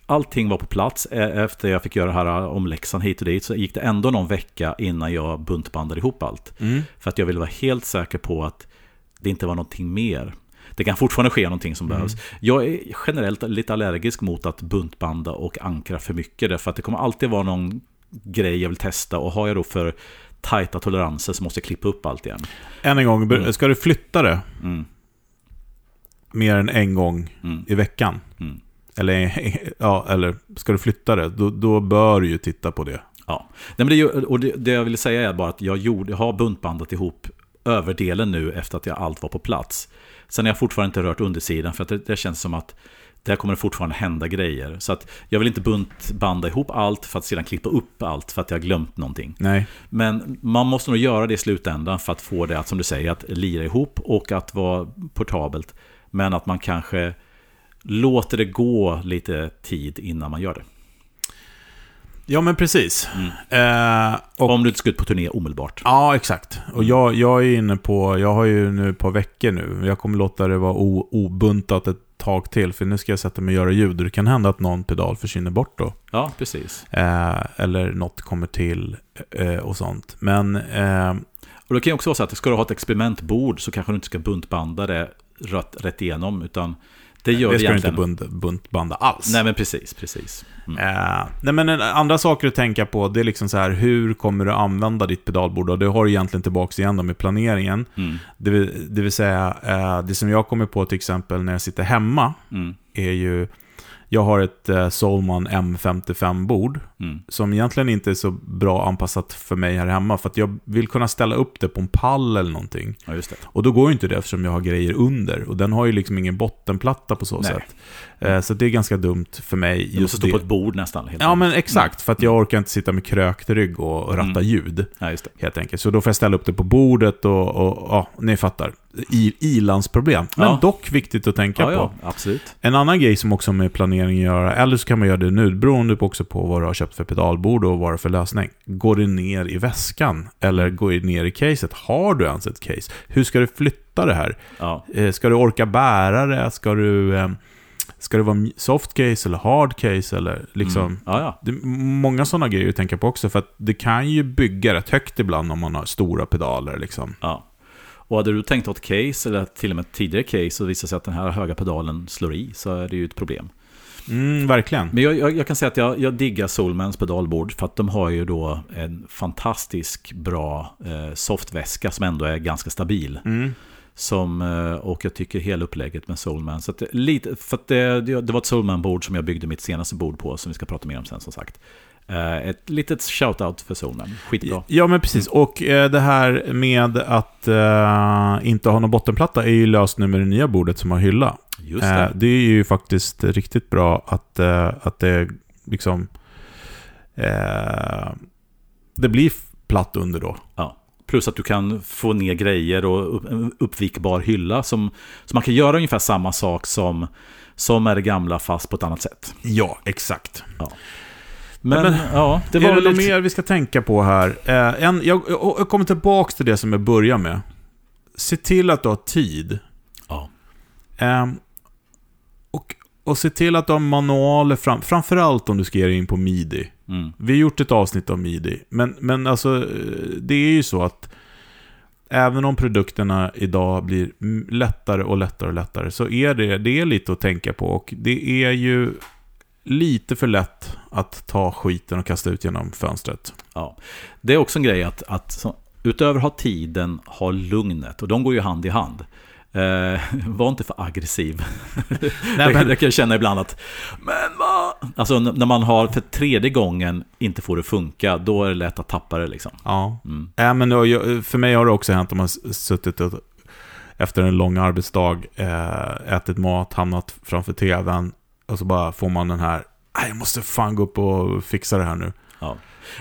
allting var på plats. E- Efter jag fick göra det här äh, omläxan hit och dit så gick det ändå någon vecka innan jag buntbandade ihop allt. Mm. För att jag ville vara helt säker på att det inte var någonting mer. Det kan fortfarande ske någonting som Mm. behövs. Jag är generellt lite allergisk mot att buntbanda och ankra för mycket. Därför att det kommer alltid vara någon grej jag vill testa. Och har jag då för tajta toleranser så måste jag klippa upp allt igen. Än en gång, Mm. ska du flytta det Mm, mer än en gång mm, i veckan? Eller, ja, eller ska du flytta det? Då, då bör du ju titta på det. Ja. Nej, men det, och det, det jag ville säga är bara att jag, gjorde, jag har buntbandat ihop överdelen nu efter att jag allt var på plats. Sen har jag fortfarande inte rört undersidan för att det, det känns som att där kommer det fortfarande hända grejer. Så att jag vill inte buntbanda ihop allt för att sedan klippa upp allt för att jag har glömt någonting. Nej. Men man måste nog göra det i slutändan för att få det att, som du säger, att lira ihop och att vara portabelt. Men att man kanske låter det gå lite tid innan man gör det. Ja, men precis. Eh, och, Om du inte ska ut på turné omedelbart. Ja, exakt. Och jag, jag är inne på, jag har ju nu ett par veckor nu, jag kommer låta det vara o, obuntat ett tag till, för nu ska jag sätta mig och göra ljud, och det kan hända att någon pedal försvinner bort då. Ja, precis. Eh, eller något kommer till eh, och sånt. Men, eh, Och det kan ju också vara så att ska du ha ett experimentbord så kanske du inte ska buntbanda det rätt, rätt igenom. Utan det gör det ska du inte bunt, buntbanda alls. Nej, men precis, precis. Mm. Eh, nej men en- andra saker att tänka på, det är liksom så här, hur kommer du använda ditt pedalbord? Och det har du egentligen tillbaka igen då med planeringen. Mm. Det vill, det vill säga, eh, det som jag kommer på till exempel när jag sitter hemma, Mm. är ju Jag har ett eh, Solman M55-bord Mm. som egentligen inte är så bra anpassat för mig här hemma. För att jag vill kunna ställa upp det på en pall eller någonting. Ja. Och då går ju inte det eftersom jag har grejer under. Och den har ju liksom ingen bottenplatta på så Nej. sätt. Eh, så det är ganska dumt för mig. Du måste stå det. på ett bord nästan. Helt Ja, men exakt. För att jag orkar inte sitta med krökt rygg och, ratta Mm. ljud. Ja. Helt enkelt. Så då får jag ställa upp det på bordet och, och ja, ni fattar. I, ilandsproblem. Men Ja. dock viktigt att tänka Ja, på. ja, absolut. En annan grej som också med planering att göra, eller så kan man göra det nu, beroende på också på vad du har köpt för pedalbord och vad det är för lösning. Går det ner i väskan? Eller går det ner i caset? Har du ens ett case? Hur ska du flytta det här? Ja, Eh, Ska du orka bära det? Ska du... eh, Ska det vara soft case eller hard case? Eller liksom... mm. ja, ja. Det är många sådana grejer att tänka på också, för att det kan ju bygga rätt högt ibland om man har stora pedaler. Liksom. ja. Och hade du tänkt åt case, eller till och med tidigare case, och visar sig att den här höga pedalen slår i, så är det ju ett problem. Mm, verkligen. Men jag, jag, jag kan säga att jag, jag diggar Solmans pedalbord, för att de har ju då en fantastisk bra eh, softväska som ändå är ganska stabil. Mm. Som, eh, och jag tycker hela upplägget med Soulman. Så att lite, för att det det var ett Soulman-bord som jag byggde mitt senaste bord på, som vi ska prata mer om sen som sagt. Eh, Ett litet shout-out för Soulman. Skitbra. Ja, men precis. Och eh, det här med att eh, inte ha någon bottenplatta är ju löst nu med det nya bordet som har hylla. Just det. det är ju faktiskt riktigt bra att, att det liksom... Det blir platt under då. Ja. Plus att du kan få ner grejer och uppvikbar hylla. Som, så man kan göra ungefär samma sak som, som är det gamla fast på ett annat sätt. Ja, exakt. Men, Men, ja, det är var det väl något lite... mer vi ska tänka på här? Eh, en, jag, jag, kommer tillbaka till det som jag börjar med. Se till att du har tid. Ja. Ehm, och, och se till att du har manualer fram, framförallt om du ska ge dig in på midi. Mm. Vi har gjort ett avsnitt om midi, men, men alltså eh, det är ju så att även om produkterna idag blir lättare och lättare och lättare så är det, det är lite att tänka på och det är ju lite för lätt att ta skiten och kasta ut genom fönstret. Ja. Det är också en grej att, att så, utöver ha tiden, ha lugnet. Och de går ju hand i hand. Eh, var inte för aggressiv. Nej, men- det kan jag känna ibland att, men vad? Alltså när man har för tredje gången inte får det funka, då är det lätt att tappa det liksom. Ja. Mm. Äh, men för mig har det också hänt om man suttit och, efter en lång arbetsdag, eh, ätit mat, hamnat framför tvn och så bara får man den här, "Nej, jag måste fan gå upp och fixa det här nu. Ja.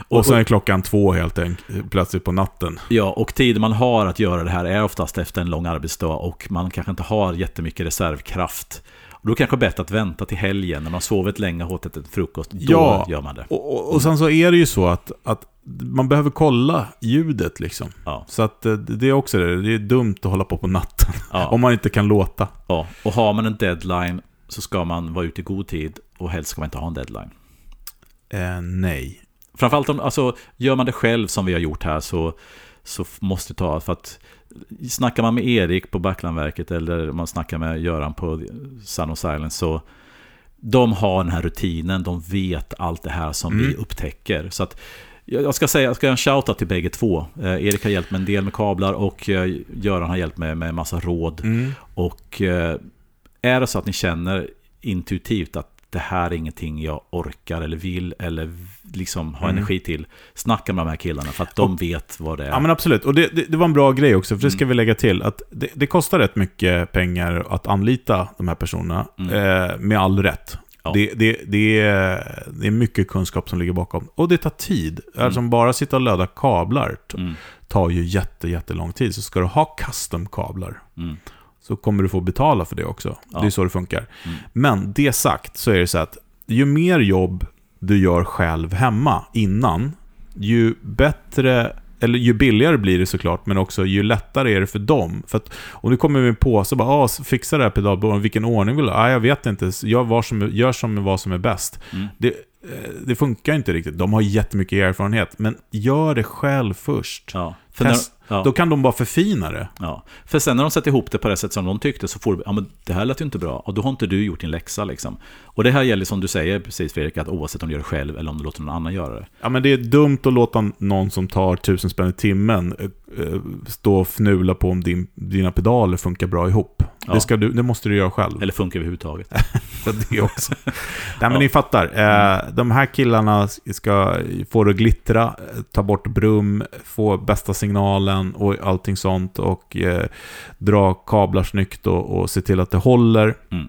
Och, Och, sen är klockan två helt enkelt, plötsligt på natten. ja, och tiden man har att göra det här är oftast efter en lång arbetsdag och man kanske inte har jättemycket reservkraft. Då kanske det är bättre att vänta till helgen när man sovit länge och åt ett frukost. Då Ja. gör man det. Och, och, och sen så är det ju så att, att man behöver kolla ljudet liksom. Ja. Så att eh, det är också det, det är dumt att hålla på på natten. Ja. Om man inte kan låta. Ja, och har man en deadline så ska man vara ute i god tid och helst ska man inte ha en deadline. Eh, nej. Framförallt om, alltså, gör man det själv som vi har gjort här så, så måste det ta, för att snackar man med Erik på Backlandverket eller man snackar med Göran på Sun of Silence så de har den här rutinen, de vet allt det här som Mm. vi upptäcker. Så att jag jag ska säga, jag ska göra en shoutout till bägge två. Eh, Erik har hjälpt mig en del med kablar och eh, Göran har hjälpt mig med en massa råd. Mm. Och eh, är det så att ni känner intuitivt att det här är ingenting jag orkar eller vill eller liksom har Mm. energi till. Snacka med de här killarna för att de vet vad det är. Ja men absolut, och det, det, det var en bra grej också, för det ska Mm. vi lägga till. Att det, det kostar rätt mycket pengar att anlita de här personerna, Mm. eh, med all rätt. Ja. Det, det, det, är, det är mycket kunskap som ligger bakom. Och det tar tid. Alltså bara sitta och löda kablar Mm, tar ju jätte, jättelång tid. Så ska du ha custom-kablar mm, så kommer du få betala för det också. Ja. Det är så det funkar. Mm. Men det sagt så är det så att ju mer jobb du gör själv hemma innan, ju bättre, eller ju billigare blir det såklart, men också ju lättare är det för dem. För att om du kommer med en påse och bara ah, fixa det här pedalbordet, vilken ordning vill du? Ah, jag vet inte, gör, vad som, gör som vad som är bäst. mm. Det, eh, det funkar inte riktigt. De har jättemycket erfarenhet, men gör det själv först. Ja. För, när, ja, Då kan de bara förfina det. ja. för sen när de sätter ihop det på det sätt som de tyckte så får du, ja men det här lät ju inte bra och då har inte du gjort din läxa liksom. Och det här gäller som du säger precis Fredrik, att oavsett om du gör det själv eller om du låter någon annan göra det. Ja, men det är dumt att låta någon som tar tusen spänn i timmen eh, stå och fnula på om din, dina pedaler funkar bra ihop. Ja. Det, ska du, det måste du göra själv. Eller funkar överhuvudtaget. Det också. Nej, men Ja. ni fattar. Eh, de här killarna ska få det att glittra, eh, ta bort brum, få bästa signalen och allting sånt. Och eh, dra kablar snyggt och, och se till att det håller. Mm.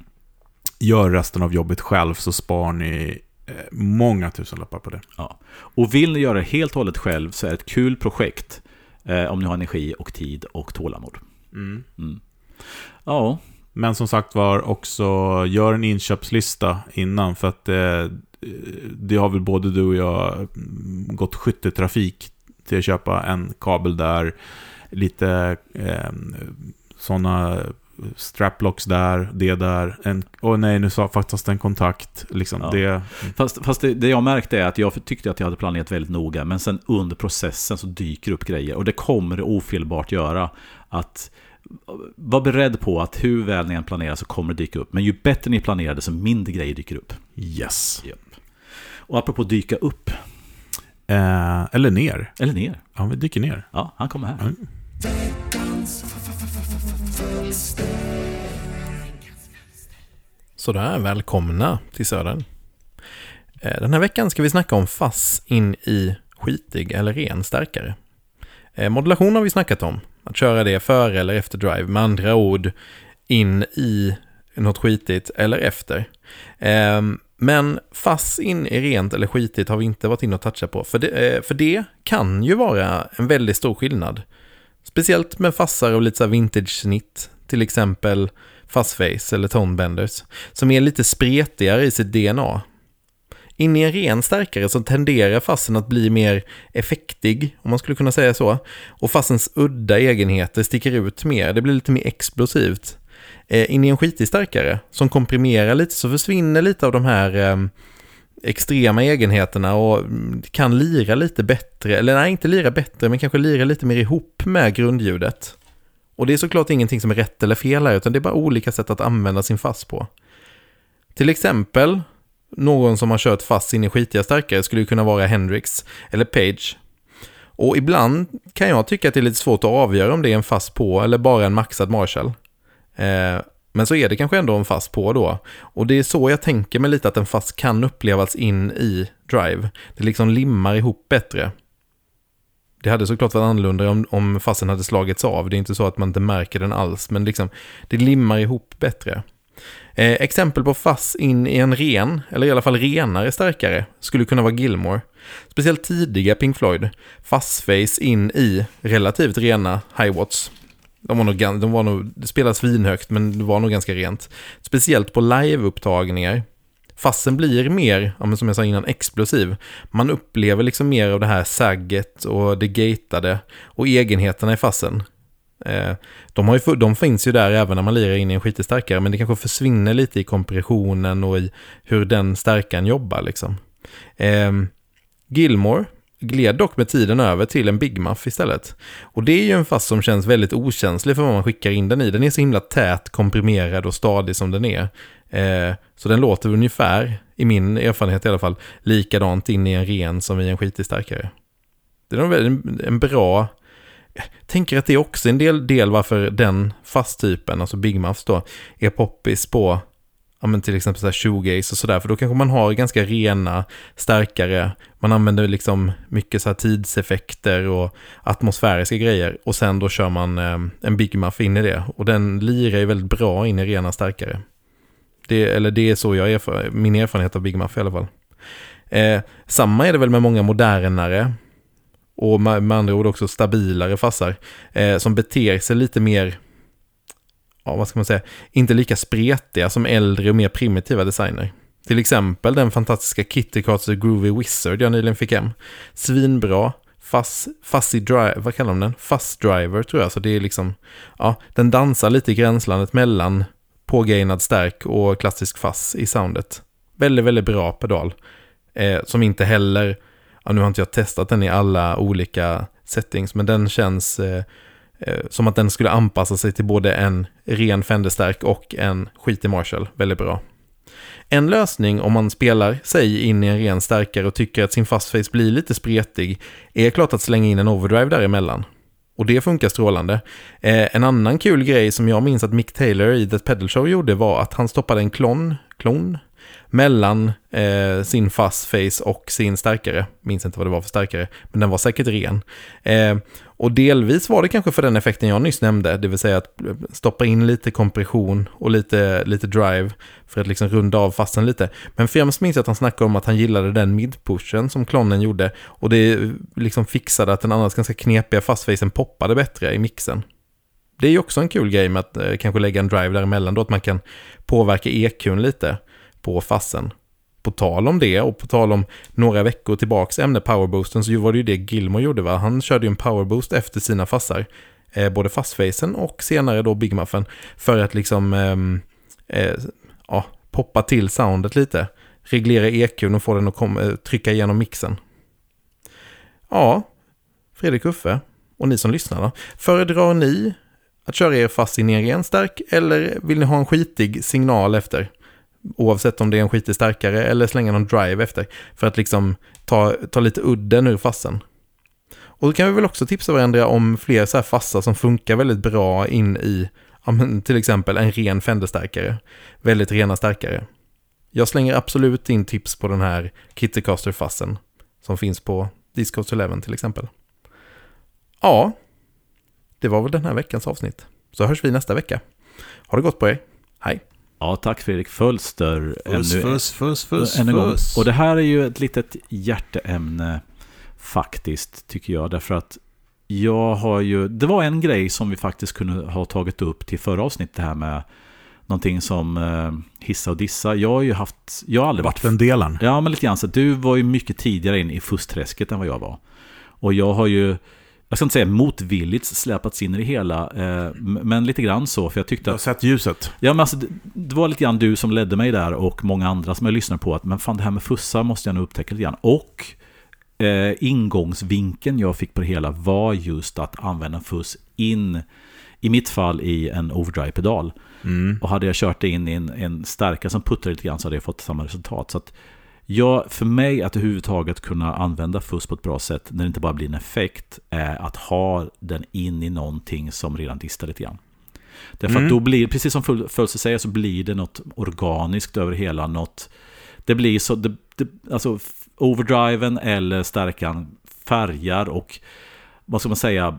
Gör resten av jobbet själv så spar ni eh, många tusenlappar på det. Ja. Och vill ni göra det helt och hållet själv så är det ett kul projekt. Eh, om ni har energi och tid och tålamod. Mm. Ja, Men som sagt var också, gör en inköpslista innan för att eh, det har väl både du och jag mm, gått skyttetrafik till att köpa en kabel där, lite eh, sådana straplocks där, det där, en, åh nej nu sa faktiskt en kontakt, liksom Ja. det, Fast, fast det, det jag märkte är att jag tyckte att jag hade planerat väldigt noga, men sen under processen så dyker upp grejer. Och det kommer det ofelbart göra. Att var beredd på att hur väl ni än planerar så kommer det dyka upp. Men ju bättre ni planerar desto mindre grejer dyker upp. yes. Och apropå dyka upp, Eh, eller ner, eller ner. ja vi dyker ner. Ja, han kommer här. Mm. Sådär, välkomna till Södern. Eh, den här veckan ska vi snacka om fass in i skitig eller ren stärkare. Eh, modulation har vi snackat om, att köra det före eller efter drive, med andra ord in i något skitigt eller efter. Eh, men fass in i rent eller skitigt har vi inte varit inne och touchat på, för det, för det kan ju vara en väldigt stor skillnad. Speciellt med fassar och lite så här vintage-snitt, till exempel Fuzzface eller Tonebenders, som är lite spretigare i sitt DNA. In i en ren stärkare så tenderar fassen att bli mer effektig, om man skulle kunna säga så. Och fassens udda egenheter sticker ut mer, det blir lite mer explosivt. Eh, inne in i en skitig stärkare som komprimerar lite så försvinner lite av de här eh, extrema egenheterna och kan lira lite bättre, eller nej, inte lira bättre, men kanske lira lite mer ihop med grundljudet. Och det är såklart ingenting som är rätt eller fel här, utan det är bara olika sätt att använda sin fass på. Till exempel, någon som har kört fass in i skitiga Starkare skulle ju kunna vara Hendrix eller Page. Och ibland kan jag tycka att det är lite svårt att avgöra om det är en fass på eller bara en maxad Marshall. Eh, men så är det kanske ändå en fass på då. Och det är så jag tänker mig lite att en fass kan upplevas in i Drive. Det liksom limmar ihop bättre. Det hade såklart varit annorlunda om, om fassen hade slagits av. Det är inte så att man inte märker den alls, men liksom, det limmar ihop bättre. Eh, exempel på fass in i en ren, eller i alla fall renare starkare, skulle kunna vara Gilmore. Speciellt tidiga Pink Floyd. Fassface in i relativt rena high-watts. De var nog, de var nog, det spelades svinhögt, men det var nog ganska rent. Speciellt på live-upptagningar. Fassen blir mer, ja, som jag sa innan, explosiv. Man upplever liksom mer av det här sagget och det gatade och egenheterna i fassen. Eh, de, har ju, de finns ju där även när man lirar in i en skitig starkare, men det kanske försvinner lite i kompressionen och i hur den stärkaren jobbar liksom. Eh, Gilmore gled dock med tiden över till en Big Muff istället. Och det är ju en fast som känns väldigt okänslig för vad man skickar in den i. Den är så himla tät, komprimerad och stadig som den är. Eh, så den låter ungefär, i min erfarenhet i alla fall, likadant in i en ren som i en skitig starkare. Det är nog en, en bra... Jag tänker att det är också en del, del varför den fasttypen, alltså Big Muffs då, är poppis på ja, men till exempel så här shoegaze och sådär, för då kanske man har ganska rena, starkare, man använder liksom mycket så här tidseffekter och atmosfäriska grejer och sen då kör man eh, en Big Muff in i det och den lirar ju väldigt bra in i rena starkare. Det, eller det är så jag erfar, min erfarenhet av Big Muff i alla fall. Eh, samma är det väl med många modernare och med, med andra ord också stabilare fassar eh, som beter sig lite mer ja, vad ska man säga, inte lika spretiga som äldre och mer primitiva designer. Till exempel den fantastiska Kitty Carter Groovy Wizard jag nyligen fick hem. Svinbra, Fuzz, fuzzy drive, vad kallar de den? Fuzz driver tror jag, så det är liksom, ja, den dansar lite i gränslandet mellan pågainad stärk och klassisk fuzz i soundet. Väldigt, väldigt bra pedal. Eh, som inte heller, ja, nu har inte jag testat den i alla olika settings, men den känns eh, eh, som att den skulle anpassa sig till både en ren Fenderstärk och en skitig Marshall. Väldigt bra. En lösning om man spelar sig in i en ren stärkare och tycker att sin fastface blir lite spretig är klart att slänga in en overdrive däremellan. Och det funkar strålande. Eh, en annan kul grej som jag minns att Mick Taylor i The Pedal Show gjorde var att han stoppade en klon, klon mellan eh, sin fast face och sin starkare. Minns inte vad det var för starkare, men den var säkert ren. Eh, och delvis var det kanske för den effekten jag nyss nämnde, det vill säga att stoppa in lite kompression och lite, lite drive för att liksom runda av fasten lite. Men främst minns jag att han snackade om att han gillade den midpushen som klonen gjorde och det eh, liksom fixade att den annars ganska knepiga fastfacen poppade bättre i mixen. Det är ju också en kul grej med att eh, kanske lägga en drive däremellan då att man kan påverka EQn lite på fassen. På tal om det och på tal om några veckor tillbaks ämne powerboosten så var det ju det Gilmore gjorde va. Han körde ju en powerboost efter sina fassar. Eh, både fastfacen och senare då Big Muffen. För att liksom ehm, eh, ja, poppa till soundet lite. Reglera EQn och få den att kom, eh, trycka igenom mixen. Ja, Fredrik Uffe och ni som lyssnar då. Föredrar ni att köra er fast in i en stark eller vill ni ha en skitig signal efter? Oavsett om det är en skitig starkare eller slänga någon drive efter. För att liksom ta, ta lite udden ur fassen. Och då kan vi väl också tipsa varandra om fler så här fassa som funkar väldigt bra in i ja, men till exempel en ren fenderstärkare. Väldigt rena starkare. Jag slänger absolut in tips på den här Kittycaster-fassen som finns på Discoast 11 till exempel. Ja, det var väl den här veckans avsnitt. Så hörs vi nästa vecka. Ha det gott på er. Hej! Ja, tack Fredrik Fölster. Fuss, Ännu- fuss, fuss, fuss, än en gång. fuss. Och det här är ju ett litet hjärteämne faktiskt, tycker jag. Därför att jag har ju... Det var en grej som vi faktiskt kunde ha tagit upp till förra avsnittet, det här med någonting som eh, hissa och dissa. Jag har ju haft... Jag har aldrig varit... Vattendelaren. Ja, men lite grann så. Du var ju mycket tidigare in i fuskträsket än vad jag var. Och jag har ju... Jag ska inte säga motvilligt släpats in i det hela, eh, men lite grann så. För jag tyckte Du har att sett ljuset. Ja, men alltså, det, det var lite grann du som ledde mig där och många andra som jag lyssnade på. att Men fan, det här med fussar måste jag nog upptäcka lite grann. Och eh, ingångsvinkeln jag fick på det hela var just att använda fuss in, i mitt fall, i en overdrive-pedal. Mm. Och hade jag kört det in i en, en starkare som puttar lite grann så hade jag fått samma resultat. Så att jag, för mig att överhuvudtaget kunna använda fuss på ett bra sätt när det inte bara blir en effekt är att ha den in i någonting som redan distar lite grann. Därför Mm. att då blir, precis som Fölse säger, så blir det något organiskt över hela. Något, det blir så, det, det, alltså overdriven eller stärkan färgar och vad ska man säga,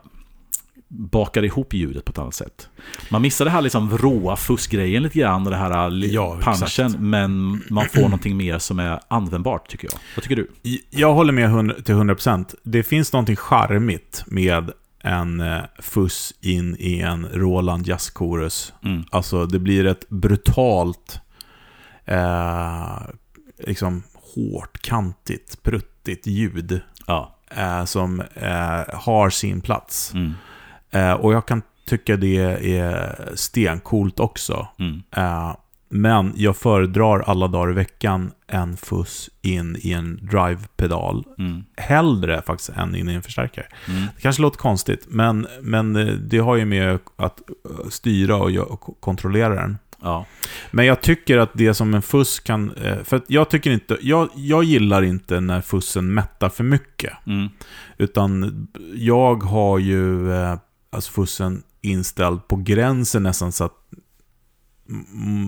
bakar ihop ljudet på ett annat sätt. Man missar det här liksom råa fuskgrejen lite grann, och det här li- Ja, punchen, exakt. men man får någonting mer som är användbart tycker jag. Vad tycker du? Jag håller med till 100%. Det finns någonting charmigt med en eh, fuss in i en Roland Jazz Chorus. Mm. Alltså, det blir ett brutalt, eh, liksom hårt, kantigt, pruttigt ljud Ja. eh, som eh, har sin plats. Mm. Eh, och jag kan tycka det är stencoolt också. Mm. Eh, men jag föredrar alla dagar i veckan en fuss in i en drive-pedal. Mm. Hellre faktiskt än in i en förstärkare. Mm. Det kanske låter konstigt, men, men eh, det har ju med att eh, styra och, kontrollera den. Ja. Men jag tycker att det som en fuss kan... eh, För jag tycker inte... Jag, jag gillar inte när fussen mättar för mycket. Mm. Utan jag har ju alltså fussen inställd på gränsen nästan så att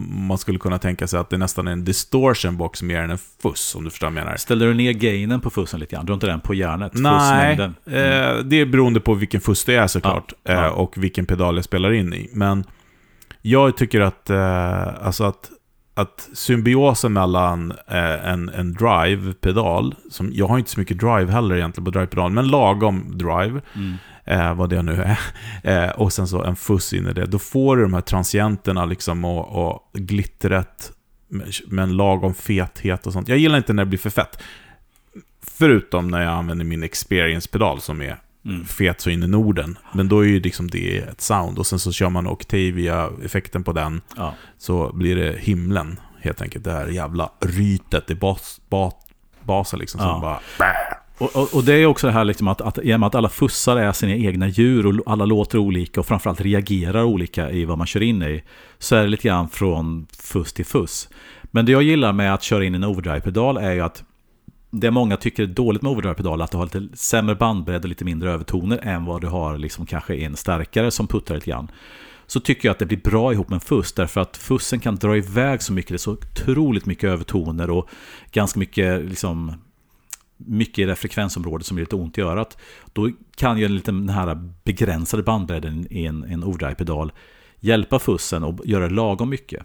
man skulle kunna tänka sig att det nästan är en distortion box mer än en fuss, om du förstår vad jag menar. Ställer du ner gainen på fussen lite grann? Du har inte den på järnet? Nej, Fussmängden? Mm. eh, det är beroende på vilken fuss det är såklart. Ja, ja. Eh, och vilken pedal jag spelar in i. Men jag tycker att, eh, alltså att, att symbiosen mellan eh, en, en drive-pedal, som jag har inte så mycket drive heller egentligen på drive-pedal, men lagom drive, Mm. Eh, vad det nu är, eh, och sen så en fuss in i det, då får du de här transienterna liksom och, och glittret med, en lagom fethet och sånt. Jag gillar inte när det blir för fett. Förutom när jag använder min experience-pedal som är Mm. fet så in i Norden. Men då är ju liksom det ett sound. Och sen så kör man Octavia-effekten på den. Ja. Så blir det himlen, helt enkelt. Det här jävla rytet i bas, bas, basen liksom. Som Ja. bara... Och, och, och det är också det här liksom att, att, i och med att alla fussar är sina egna djur och alla låter olika och framförallt reagerar olika i vad man kör in i. Så är det lite grann från fuss till fuss. Men det jag gillar med att köra in en overdrive-pedal är ju att det många tycker är dåligt med overdrive-pedal att du har lite sämre bandbredd och lite mindre övertoner än vad du har liksom kanske en starkare som puttar lite grann. Så tycker jag att det blir bra ihop med en fuss, därför att fussen kan dra iväg så mycket, det är så otroligt mycket övertoner och ganska mycket liksom mycket i det frekvensområdet som blir lite ont i örat. Då kan ju en liten, den här begränsade bandbredden i en, en overdrive-pedal hjälpa fussen och göra lagom mycket.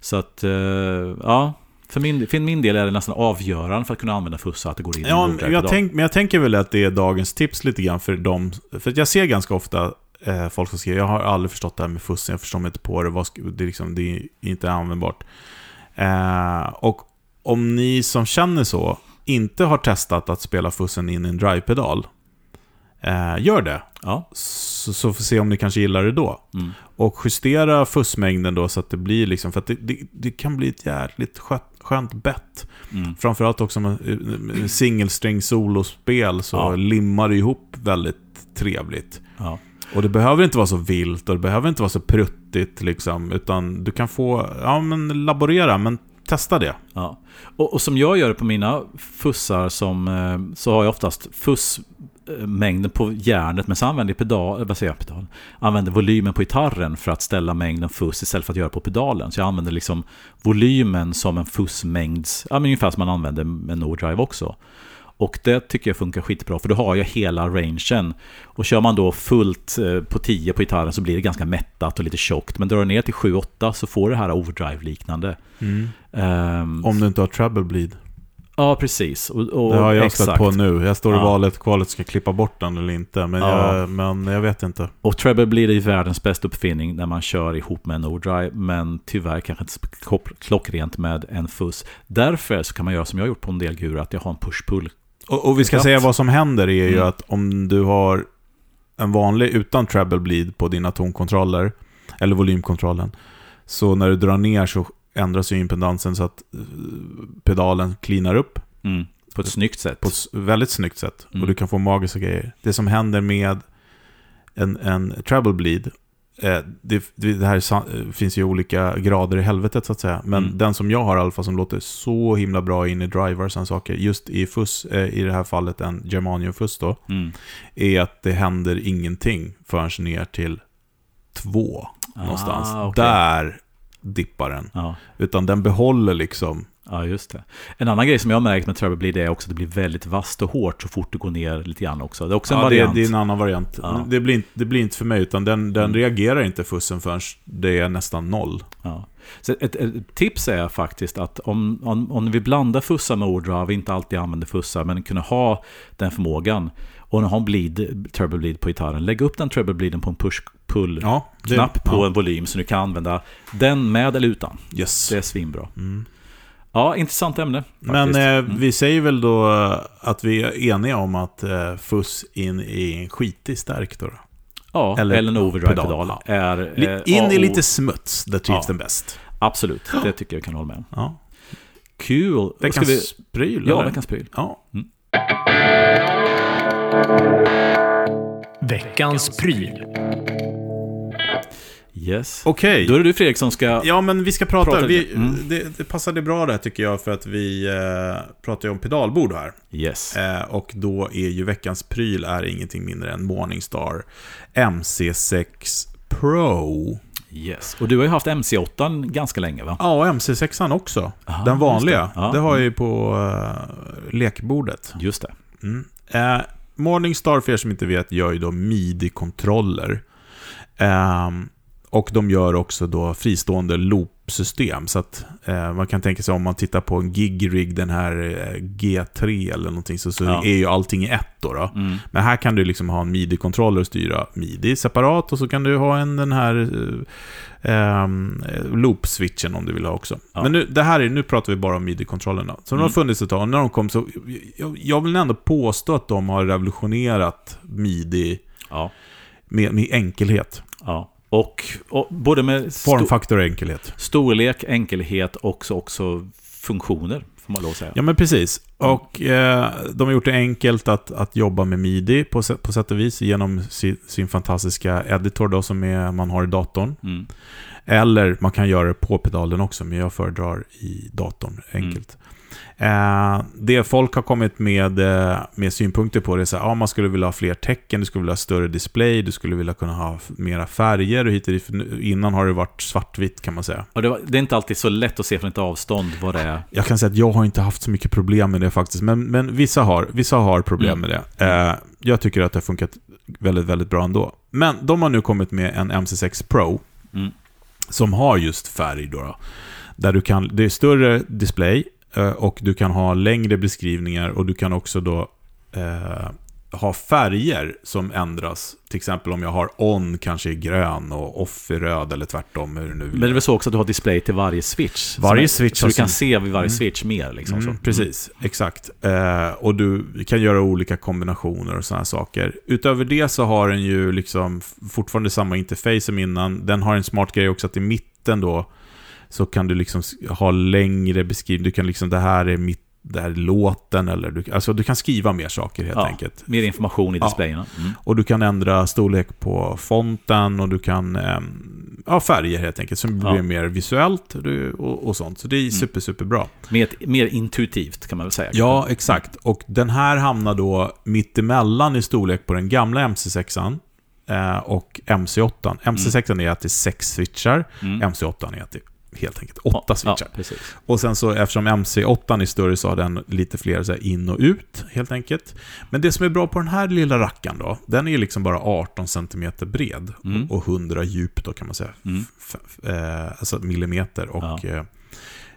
Så att, eh, ja, för min, för min del är det nästan avgörande för att kunna använda fussa att det går in Ja, i en jag, tänk, men jag tänker väl att det är dagens tips lite grann för dem. För jag ser ganska ofta eh, folk som skriver, jag har aldrig förstått det här med fussen, jag förstår mig inte på det, vad, det, är liksom, det är inte användbart. Eh, och om ni som känner så inte har testat att spela fussen in i en drive-pedal, eh, gör det. Ja, Så, så får vi se om ni kanske gillar det då. mm. Och justera fussmängden då så att det blir liksom, för att det, det, det kan bli ett jävligt skönt, skönt bett. Mm. Framförallt också med eh, singelsträng solospel så Ja. limmar det ihop väldigt trevligt. ja. Och det behöver inte vara så vilt och det behöver inte vara så pruttigt liksom, utan du kan få, ja men laborera, men testa det. Ja. Och, och som jag gör det på mina fussar som, eh, så har jag oftast fussmängden eh, på järnet men så använder jag pedal, eh, vad säger jag, pedal, använder volymen på gitarren för att ställa mängden fuss istället för att göra på pedalen. Så jag använder liksom volymen som en fussmängds, ja men ungefär som man använder med no drive också. Och det tycker jag funkar skitbra för då har jag hela rangen. Och kör man då fullt eh, på 10 på gitarren så blir det ganska mättat och lite tjockt. Men drar du ner till 7-8 så får du det här overdrive-liknande. Ehm, Om du inte har treble bleed. Ja, precis. Och, och Det har jag exakt. stött på nu. Jag står i Ja. valet, kvalet ska klippa bort den eller inte. Men, Ja. jag, men jag vet inte. Och treble blir det världens bästa uppfinning när man kör ihop med en overdrive, men tyvärr kanske inte klockrent med en fuss. Därför så kan man göra som jag har gjort på en del gurer, att jag har en push-pull. Och, och vi ska säga vad som händer är ju Mm. att om du har en vanlig utan treble bleed på dina tonkontroller, eller volymkontrollen, så när du drar ner så ändras ju impedansen så att eh, pedalen cleanar upp Mm. På ett snyggt sätt. på ett väldigt snyggt sätt. Mm. Och du kan få magiska grejer. Det som händer med en, en treble bleed, det, det, det här eh, finns ju olika grader i helvetet så att säga. Men Mm. den som jag har i alla fall som låter så himla bra in i driver och saker, just i fuss, eh, i det här fallet en germanium-fuss då, Mm. är att det händer ingenting förrän ner till två någonstans. Ah, okej. Där dippar den. Ja. Utan den behåller liksom ja, just det. En annan grej som jag har märkt med treble blir det är också att det blir väldigt vasst och hårt så fort du går ner lite grann också. Det är också en Ja, det, variant. det är en annan variant. Ja. Det, blir inte, det blir inte för mig, utan den, den Mm. reagerar inte fussen förrän det är nästan noll. Ja. Så ett, ett tips är faktiskt att om, om, om vi blandar fussar med overdrive, inte alltid använder fussar, men kunna ha den förmågan. Och ha en bleed, treble bleed på gitarren, lägg upp den treble bleeden på en push-pull-knapp Ja, det- på ja. en volym så du kan använda den med eller utan. Yes. Det är svinbra. Mm. Ja, intressant ämne. Men faktiskt. eh, Mm. vi säger väl då eh, att vi är eniga om att eh, fuss in i en skitig stärk då. då. ja, eller eller, en overdrive-pedal pedal, är... Eh, In i lite smuts, där trivs Ja. den bäst. Absolut, det tycker jag kan hålla med om. Ja. Kul! Veckans vi... pryl, Ja, veckans pryl. Ja. Veckans pryl. Yes. Okej. Då är det du Fredrik som ska... Ja, men vi ska prata. Prata vi. Mm. det, det passade bra där tycker jag, för att vi eh, pratar ju om pedalbord här. Yes. Eh, och då är ju veckans pryl är ingenting mindre än Morningstar MC6 Pro. yes. Och du har ju haft MC8 ganska länge va? Ja, och MC6 också. Aha, Den vanliga. det. Ja. Det har jag ju på eh, lekbordet. Just det. Mm. Eh, Morningstar, för er som inte vet, gör ju då midi-kontroller. Ehm, och de gör också då fristående loop-system. Så att eh, man kan tänka sig om man tittar på en gig-rig, den här eh, G3 eller någonting, så, så Ja. är ju allting i ett då. då. Mm. Men här kan du liksom ha en midi-kontroller och styra midi separat och så kan du ha en den här eh, ehm, loop-switchen om du vill ha också. Ja. Men nu, det här är, nu pratar vi bara om midi-kontrollerna. Så de har Mm. funnits ett tag och när de kom så, jag, jag vill ändå påstå att de har revolutionerat midi Ja. med, med enkelhet. ja. Och, och både med Formfaktor och enkelhet. storlek, enkelhet och också, också funktioner, får man lov att säga. Ja, men precis. Och eh, de har gjort det enkelt att, att jobba med midi på, på sätt och vis genom sin, sin fantastiska editor då, som är, man har i datorn. Mm. Eller man kan göra det på pedalen också, men jag föredrar i datorn enkelt. Eh, det folk har kommit med, eh, med synpunkter på det är så här, ja, man skulle vilja ha fler tecken, du skulle vilja ha större display, du skulle vilja kunna ha mera färger. Och hit och dit. För Innan har det varit svartvitt kan man säga. Det, var, det är inte alltid så lätt att se från ett avstånd vad det är. Jag kan säga att jag har inte haft så mycket problem med det faktiskt, men, men vissa, har, vissa har problem med det. Eh, jag tycker att det har funkat väldigt, väldigt bra ändå. Men de har nu kommit med en MC6 Pro, Mm. som har just färg då. då där du kan, det är större display och du kan ha längre beskrivningar och du kan också då eh, ha färger som ändras. Till exempel om jag har on kanske i grön och off i röd eller tvärtom. Hur du nu Men det är väl så också att du har display till varje switch? Varje så, switch Så du kan se vid varje Mm. switch mer liksom. Mm, precis, exakt. Eh, och du kan göra olika kombinationer och sådana saker. Utöver det så har den ju liksom fortfarande samma interface som innan. Den har en smart grej också att i mitten då så kan du liksom ha längre beskrivning. Du kan liksom, det här är mitt, det här är låten eller du, alltså du kan skriva mer saker helt Ja. enkelt. Mer information i Ja. displayerna. Mm. Och du kan ändra storlek på fonten och du kan, ehm, ja färger helt enkelt, som blir Ja. mer visuellt och, och sånt. Så det är super, super bra. Mer, mer intuitivt kan man väl säga. Ja, exakt. Och den här hamnar då mittemellan i storlek på den gamla MC6an eh, och MC8. MC6an är att det är sex switchar, Mm. MC8 är att det är helt enkelt åtta switchar. Ja. Och sen så eftersom MC8 är större så har den lite fler så in och ut, helt enkelt. Men det som är bra på den här lilla rackaren då, den är liksom bara 18 cm bred Mm. och 100 djup då kan man säga. Mm. Eh, alltså millimeter och Ja.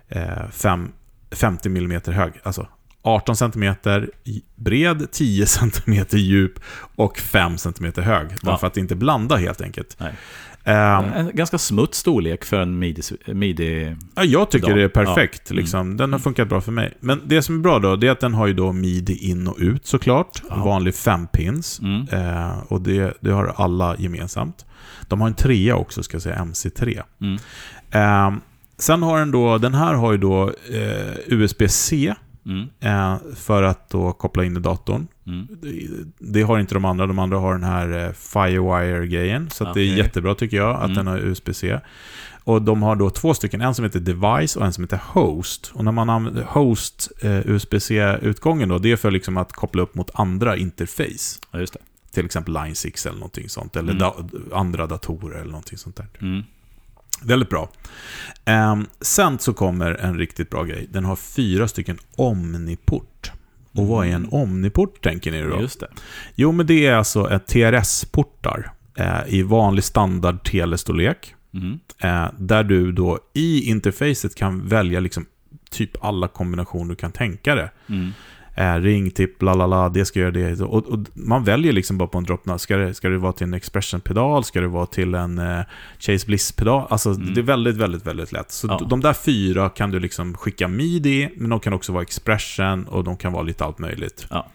eh, eh, fem, 50 millimeter hög. Alltså 18 cm bred, 10 cm djup och 5 cm hög. Ja. för att inte blanda helt enkelt. Ehm, En ganska smutt storlek för en midi... midi Ja, jag tycker Pedal. det är perfekt. Ja. Mm. Liksom. Den har funkat bra för mig. Men det som är bra då, det är att den har ju då midi in och ut såklart. Ja. Vanlig 5-pins. mm. Eh, och det, det har alla gemensamt. De har en trea också, ska jag säga, MC3. Mm. Eh, sen har den då, den här har ju då eh, USB-C Mm. eh, för att då koppla in i datorn. Mm. Det, det har inte de andra. De andra har den här eh, Firewire-grejen. Så att det är jättebra tycker jag att Mm. den har USB-C. Och de har då två stycken, en som heter Device och en som heter Host. Och när man använder Host, eh, USB-C-utgången då, det är för liksom att koppla upp mot andra interface. Ja, just det. Till exempel Line 6 eller någonting sånt. Eller Mm. da andra datorer eller någonting sånt där. Mm. Väldigt bra. Ehm, sen så kommer en riktigt bra grej. Den har fyra stycken Omniport. Och vad är en Omniport tänker ni då? Just det. Jo, men det är alltså ett TRS-portar eh, i vanlig standard telestorlek. Mm. Eh, där du då i interfacet kan välja liksom typ alla kombinationer du kan tänka dig. Mm. Eh, ring, tipp, la la la, det ska göra det. Och, och man väljer liksom bara på en droppnad. Ska det, ska det vara till en expression-pedal? Ska det vara till en eh, Chase Bliss-pedal? Alltså Mm. det är väldigt, väldigt, väldigt lätt. Så Ja. de där fyra kan du liksom skicka midi, men de kan också vara expression och de kan vara lite allt möjligt. Ja.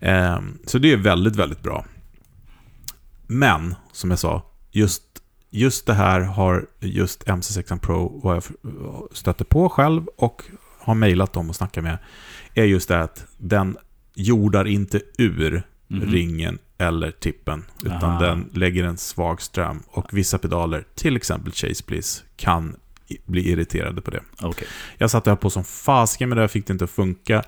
Eh, så det är väldigt, väldigt bra. Men, som jag sa, just, just det här har just MC6 Pro, vad jag stöter på själv och har mejlat dem och snackat med, är just det att den jordar inte ur Mhm. ringen eller tippen, utan Aha. den lägger en svag ström. Och vissa pedaler, till exempel Chase Bliss, kan bli irriterade på det. Okej. Jag satte här på som fasken med det, här, fick det inte att funka.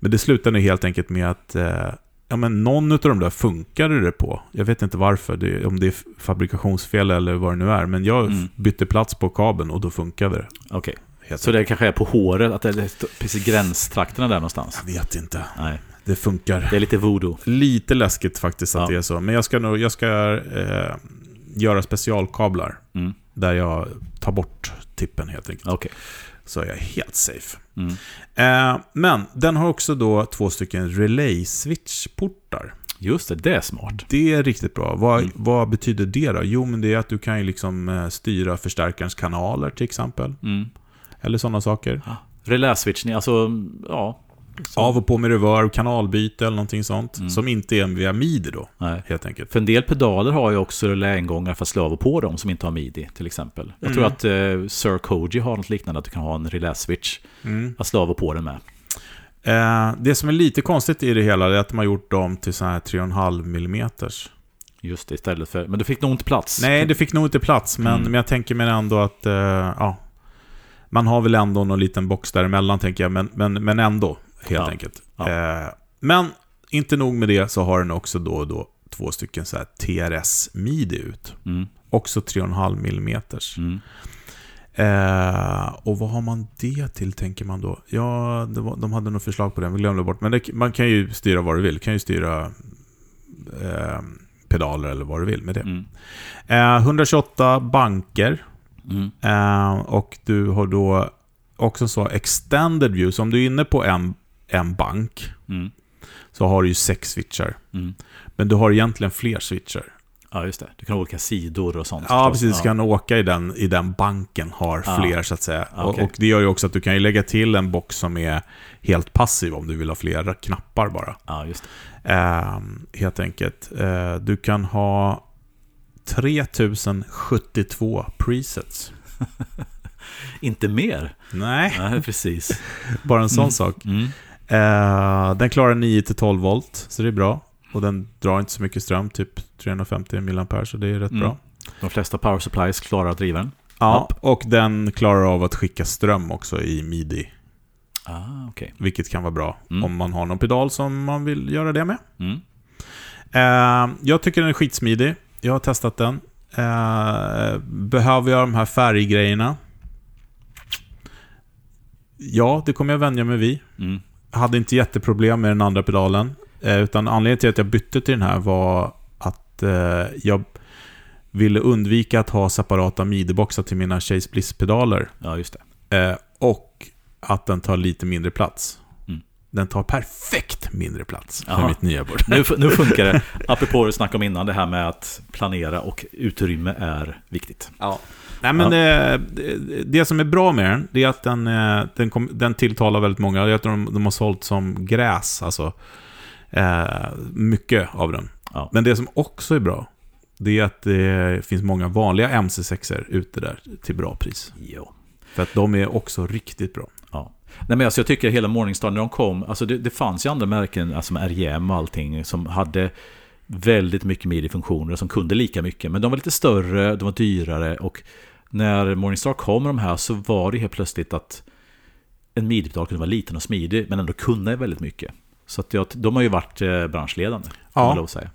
Men det slutade helt enkelt med att eh, ja, men någon av de där funkade det på. Jag vet inte varför, det, om det är fabrikationsfel eller vad det nu är. Men jag Mm. bytte plats på kabeln och då funkade det. Okej. Helt Så det kanske är på håret, att det är precis gränstrakterna där någonstans? Jag vet inte. Nej, Det funkar. det är lite voodoo. Lite läskigt faktiskt att Ja. det är så. Men jag ska, nog, jag ska eh, göra specialkablar. Mm. Där jag tar bort tippen helt enkelt. Okej. Så är jag helt safe. Mm. Eh, men den har också då två stycken relay-switch-portar. Just det, det är smart. Det är riktigt bra. Vad, Mm. vad betyder det då? Jo, men det är att du kan ju liksom eh, styra förstärkarens kanaler till exempel. Mm. Eller sådana saker. Relä-switchning, alltså, ja. Så- Av och på med reverb, kanalbyte eller någonting sånt. Mm. Som inte är via midi då, Nej. helt enkelt. För en del pedaler har ju också reläingångar för att slå av och på dem som inte har midi, till exempel. Jag Mm. tror att eh, Sir Koji har något liknande, att du kan ha en relä-switch Mm. att slå av och på den med. Eh, det som är lite konstigt i det hela är att de har gjort dem till så här 3,5 mm. Just det, istället för... Men du fick nog inte plats. Nej, det fick nog inte plats, men, Mm. men jag tänker mig ändå att, eh, ja. Man har väl ändå någon liten box däremellan tänker jag, men, men, men ändå, helt Ja. enkelt. Ja. Eh, men inte nog med det så har den också då och då två stycken så här TRS-midi ut. Mm. Också 3,5 mm. Mm. Eh, och vad har man det till, tänker man då? Ja, var, de hade något förslag på det, vi glömde bort. Men det, man kan ju styra vad du vill. Du kan ju styra eh, pedaler eller vad du vill med det. Mm. Eh, 128 banker. Mm. Eh, och du har då också så extended view. Så om du är inne på en, en bank Mm. så har du ju sex switchar. Mm. Men du har egentligen fler switchar. Ja, just det. Du kan ha olika sidor och sånt. Ja, precis. Du kan åka i den, i den banken, har Ja. fler så att säga. Ja, Och, och det gör ju också att du kan lägga till en box som är helt passiv om du vill ha flera knappar bara. Ja, just det. Eh, helt enkelt. Eh, du kan ha 3072 presets. Inte mer. Nej, Nej, precis. bara en sån Mm. sak. Mm. Eh, den klarar 9-12 volt, så det är bra. Och den drar inte så mycket ström, typ 350 mAh, så det är rätt Mm. bra. De flesta power supplies klarar att driva den. Ja, och den klarar av att skicka ström också i midi. Ah, okej. Vilket kan vara bra Mm. om man har någon pedal som man vill göra det med. Mm. Eh, jag tycker den är skitsmidig. Jag har testat den. Eh, behöver jag de här färggrejerna? Ja, det kommer jag vänja mig vid. Mm. hade inte jätteproblem med den andra pedalen. Eh, utan anledningen till att jag bytte till den här var att eh, jag ville undvika att ha separata midi-boxar till mina Chase Bliss-pedaler. Ja, just det. Och att den tar lite mindre plats. Den tar perfekt mindre plats för Jaha. mitt nya bord. Nu, nu funkar det. Apropå det du snackade om innan, det här med att planera och utrymme är viktigt. Ja. Nej, men det, det, det som är bra med den, det är att den, eh, den, kom, den tilltalar väldigt många. Jag tror de, de har sålt som gräs, alltså. Eh, mycket av den. Ja. Men det som också är bra, det är att det finns många vanliga MC6er ute där till bra pris. Jo. För att de är också riktigt bra. Ja. Nej, men alltså, jag tycker hela Morningstar när de kom, alltså det, det fanns ju andra märken, alltså med RJM och allting, som hade väldigt mycket midi-funktioner som kunde lika mycket. Men de var lite större, de var dyrare och när Morningstar kom med de här så var det helt plötsligt att en midi-pedal kunde vara liten och smidig men ändå kunde väldigt mycket. Så att jag, de har ju varit eh, branschledande, kan Ja. man lov att säga.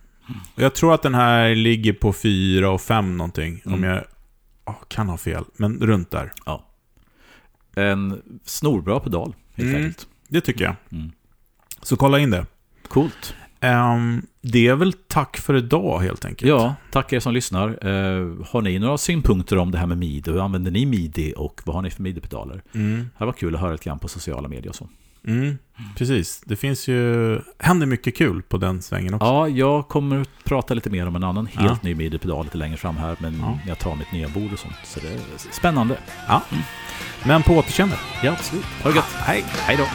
Jag tror att den här ligger på 4 och 5 någonting. Om Mm. jag ja, kan ha fel, men runt där. Ja. En snorbra pedal, helt Mm. enkelt. Det tycker jag. Mm. Så kolla in det. Coolt. Ehm, det är väl tack för idag helt enkelt. Ja, tack er som lyssnar. Eh, har ni några synpunkter om det här med midi? Hur använder ni midi och vad har ni för midi-pedaler? Mm. Det var kul att höra lite grann på sociala medier och så. Mm. Precis. Det finns ju... händer mycket kul på den svängen också. Ja, jag kommer att prata lite mer om en annan helt Ja. ny midi-pedal lite längre fram här, men Ja. jag tar mitt nya bord och sånt. Så det är spännande. Men på återkännande. Ja, absolut. Ha det gött. hej. Hej då.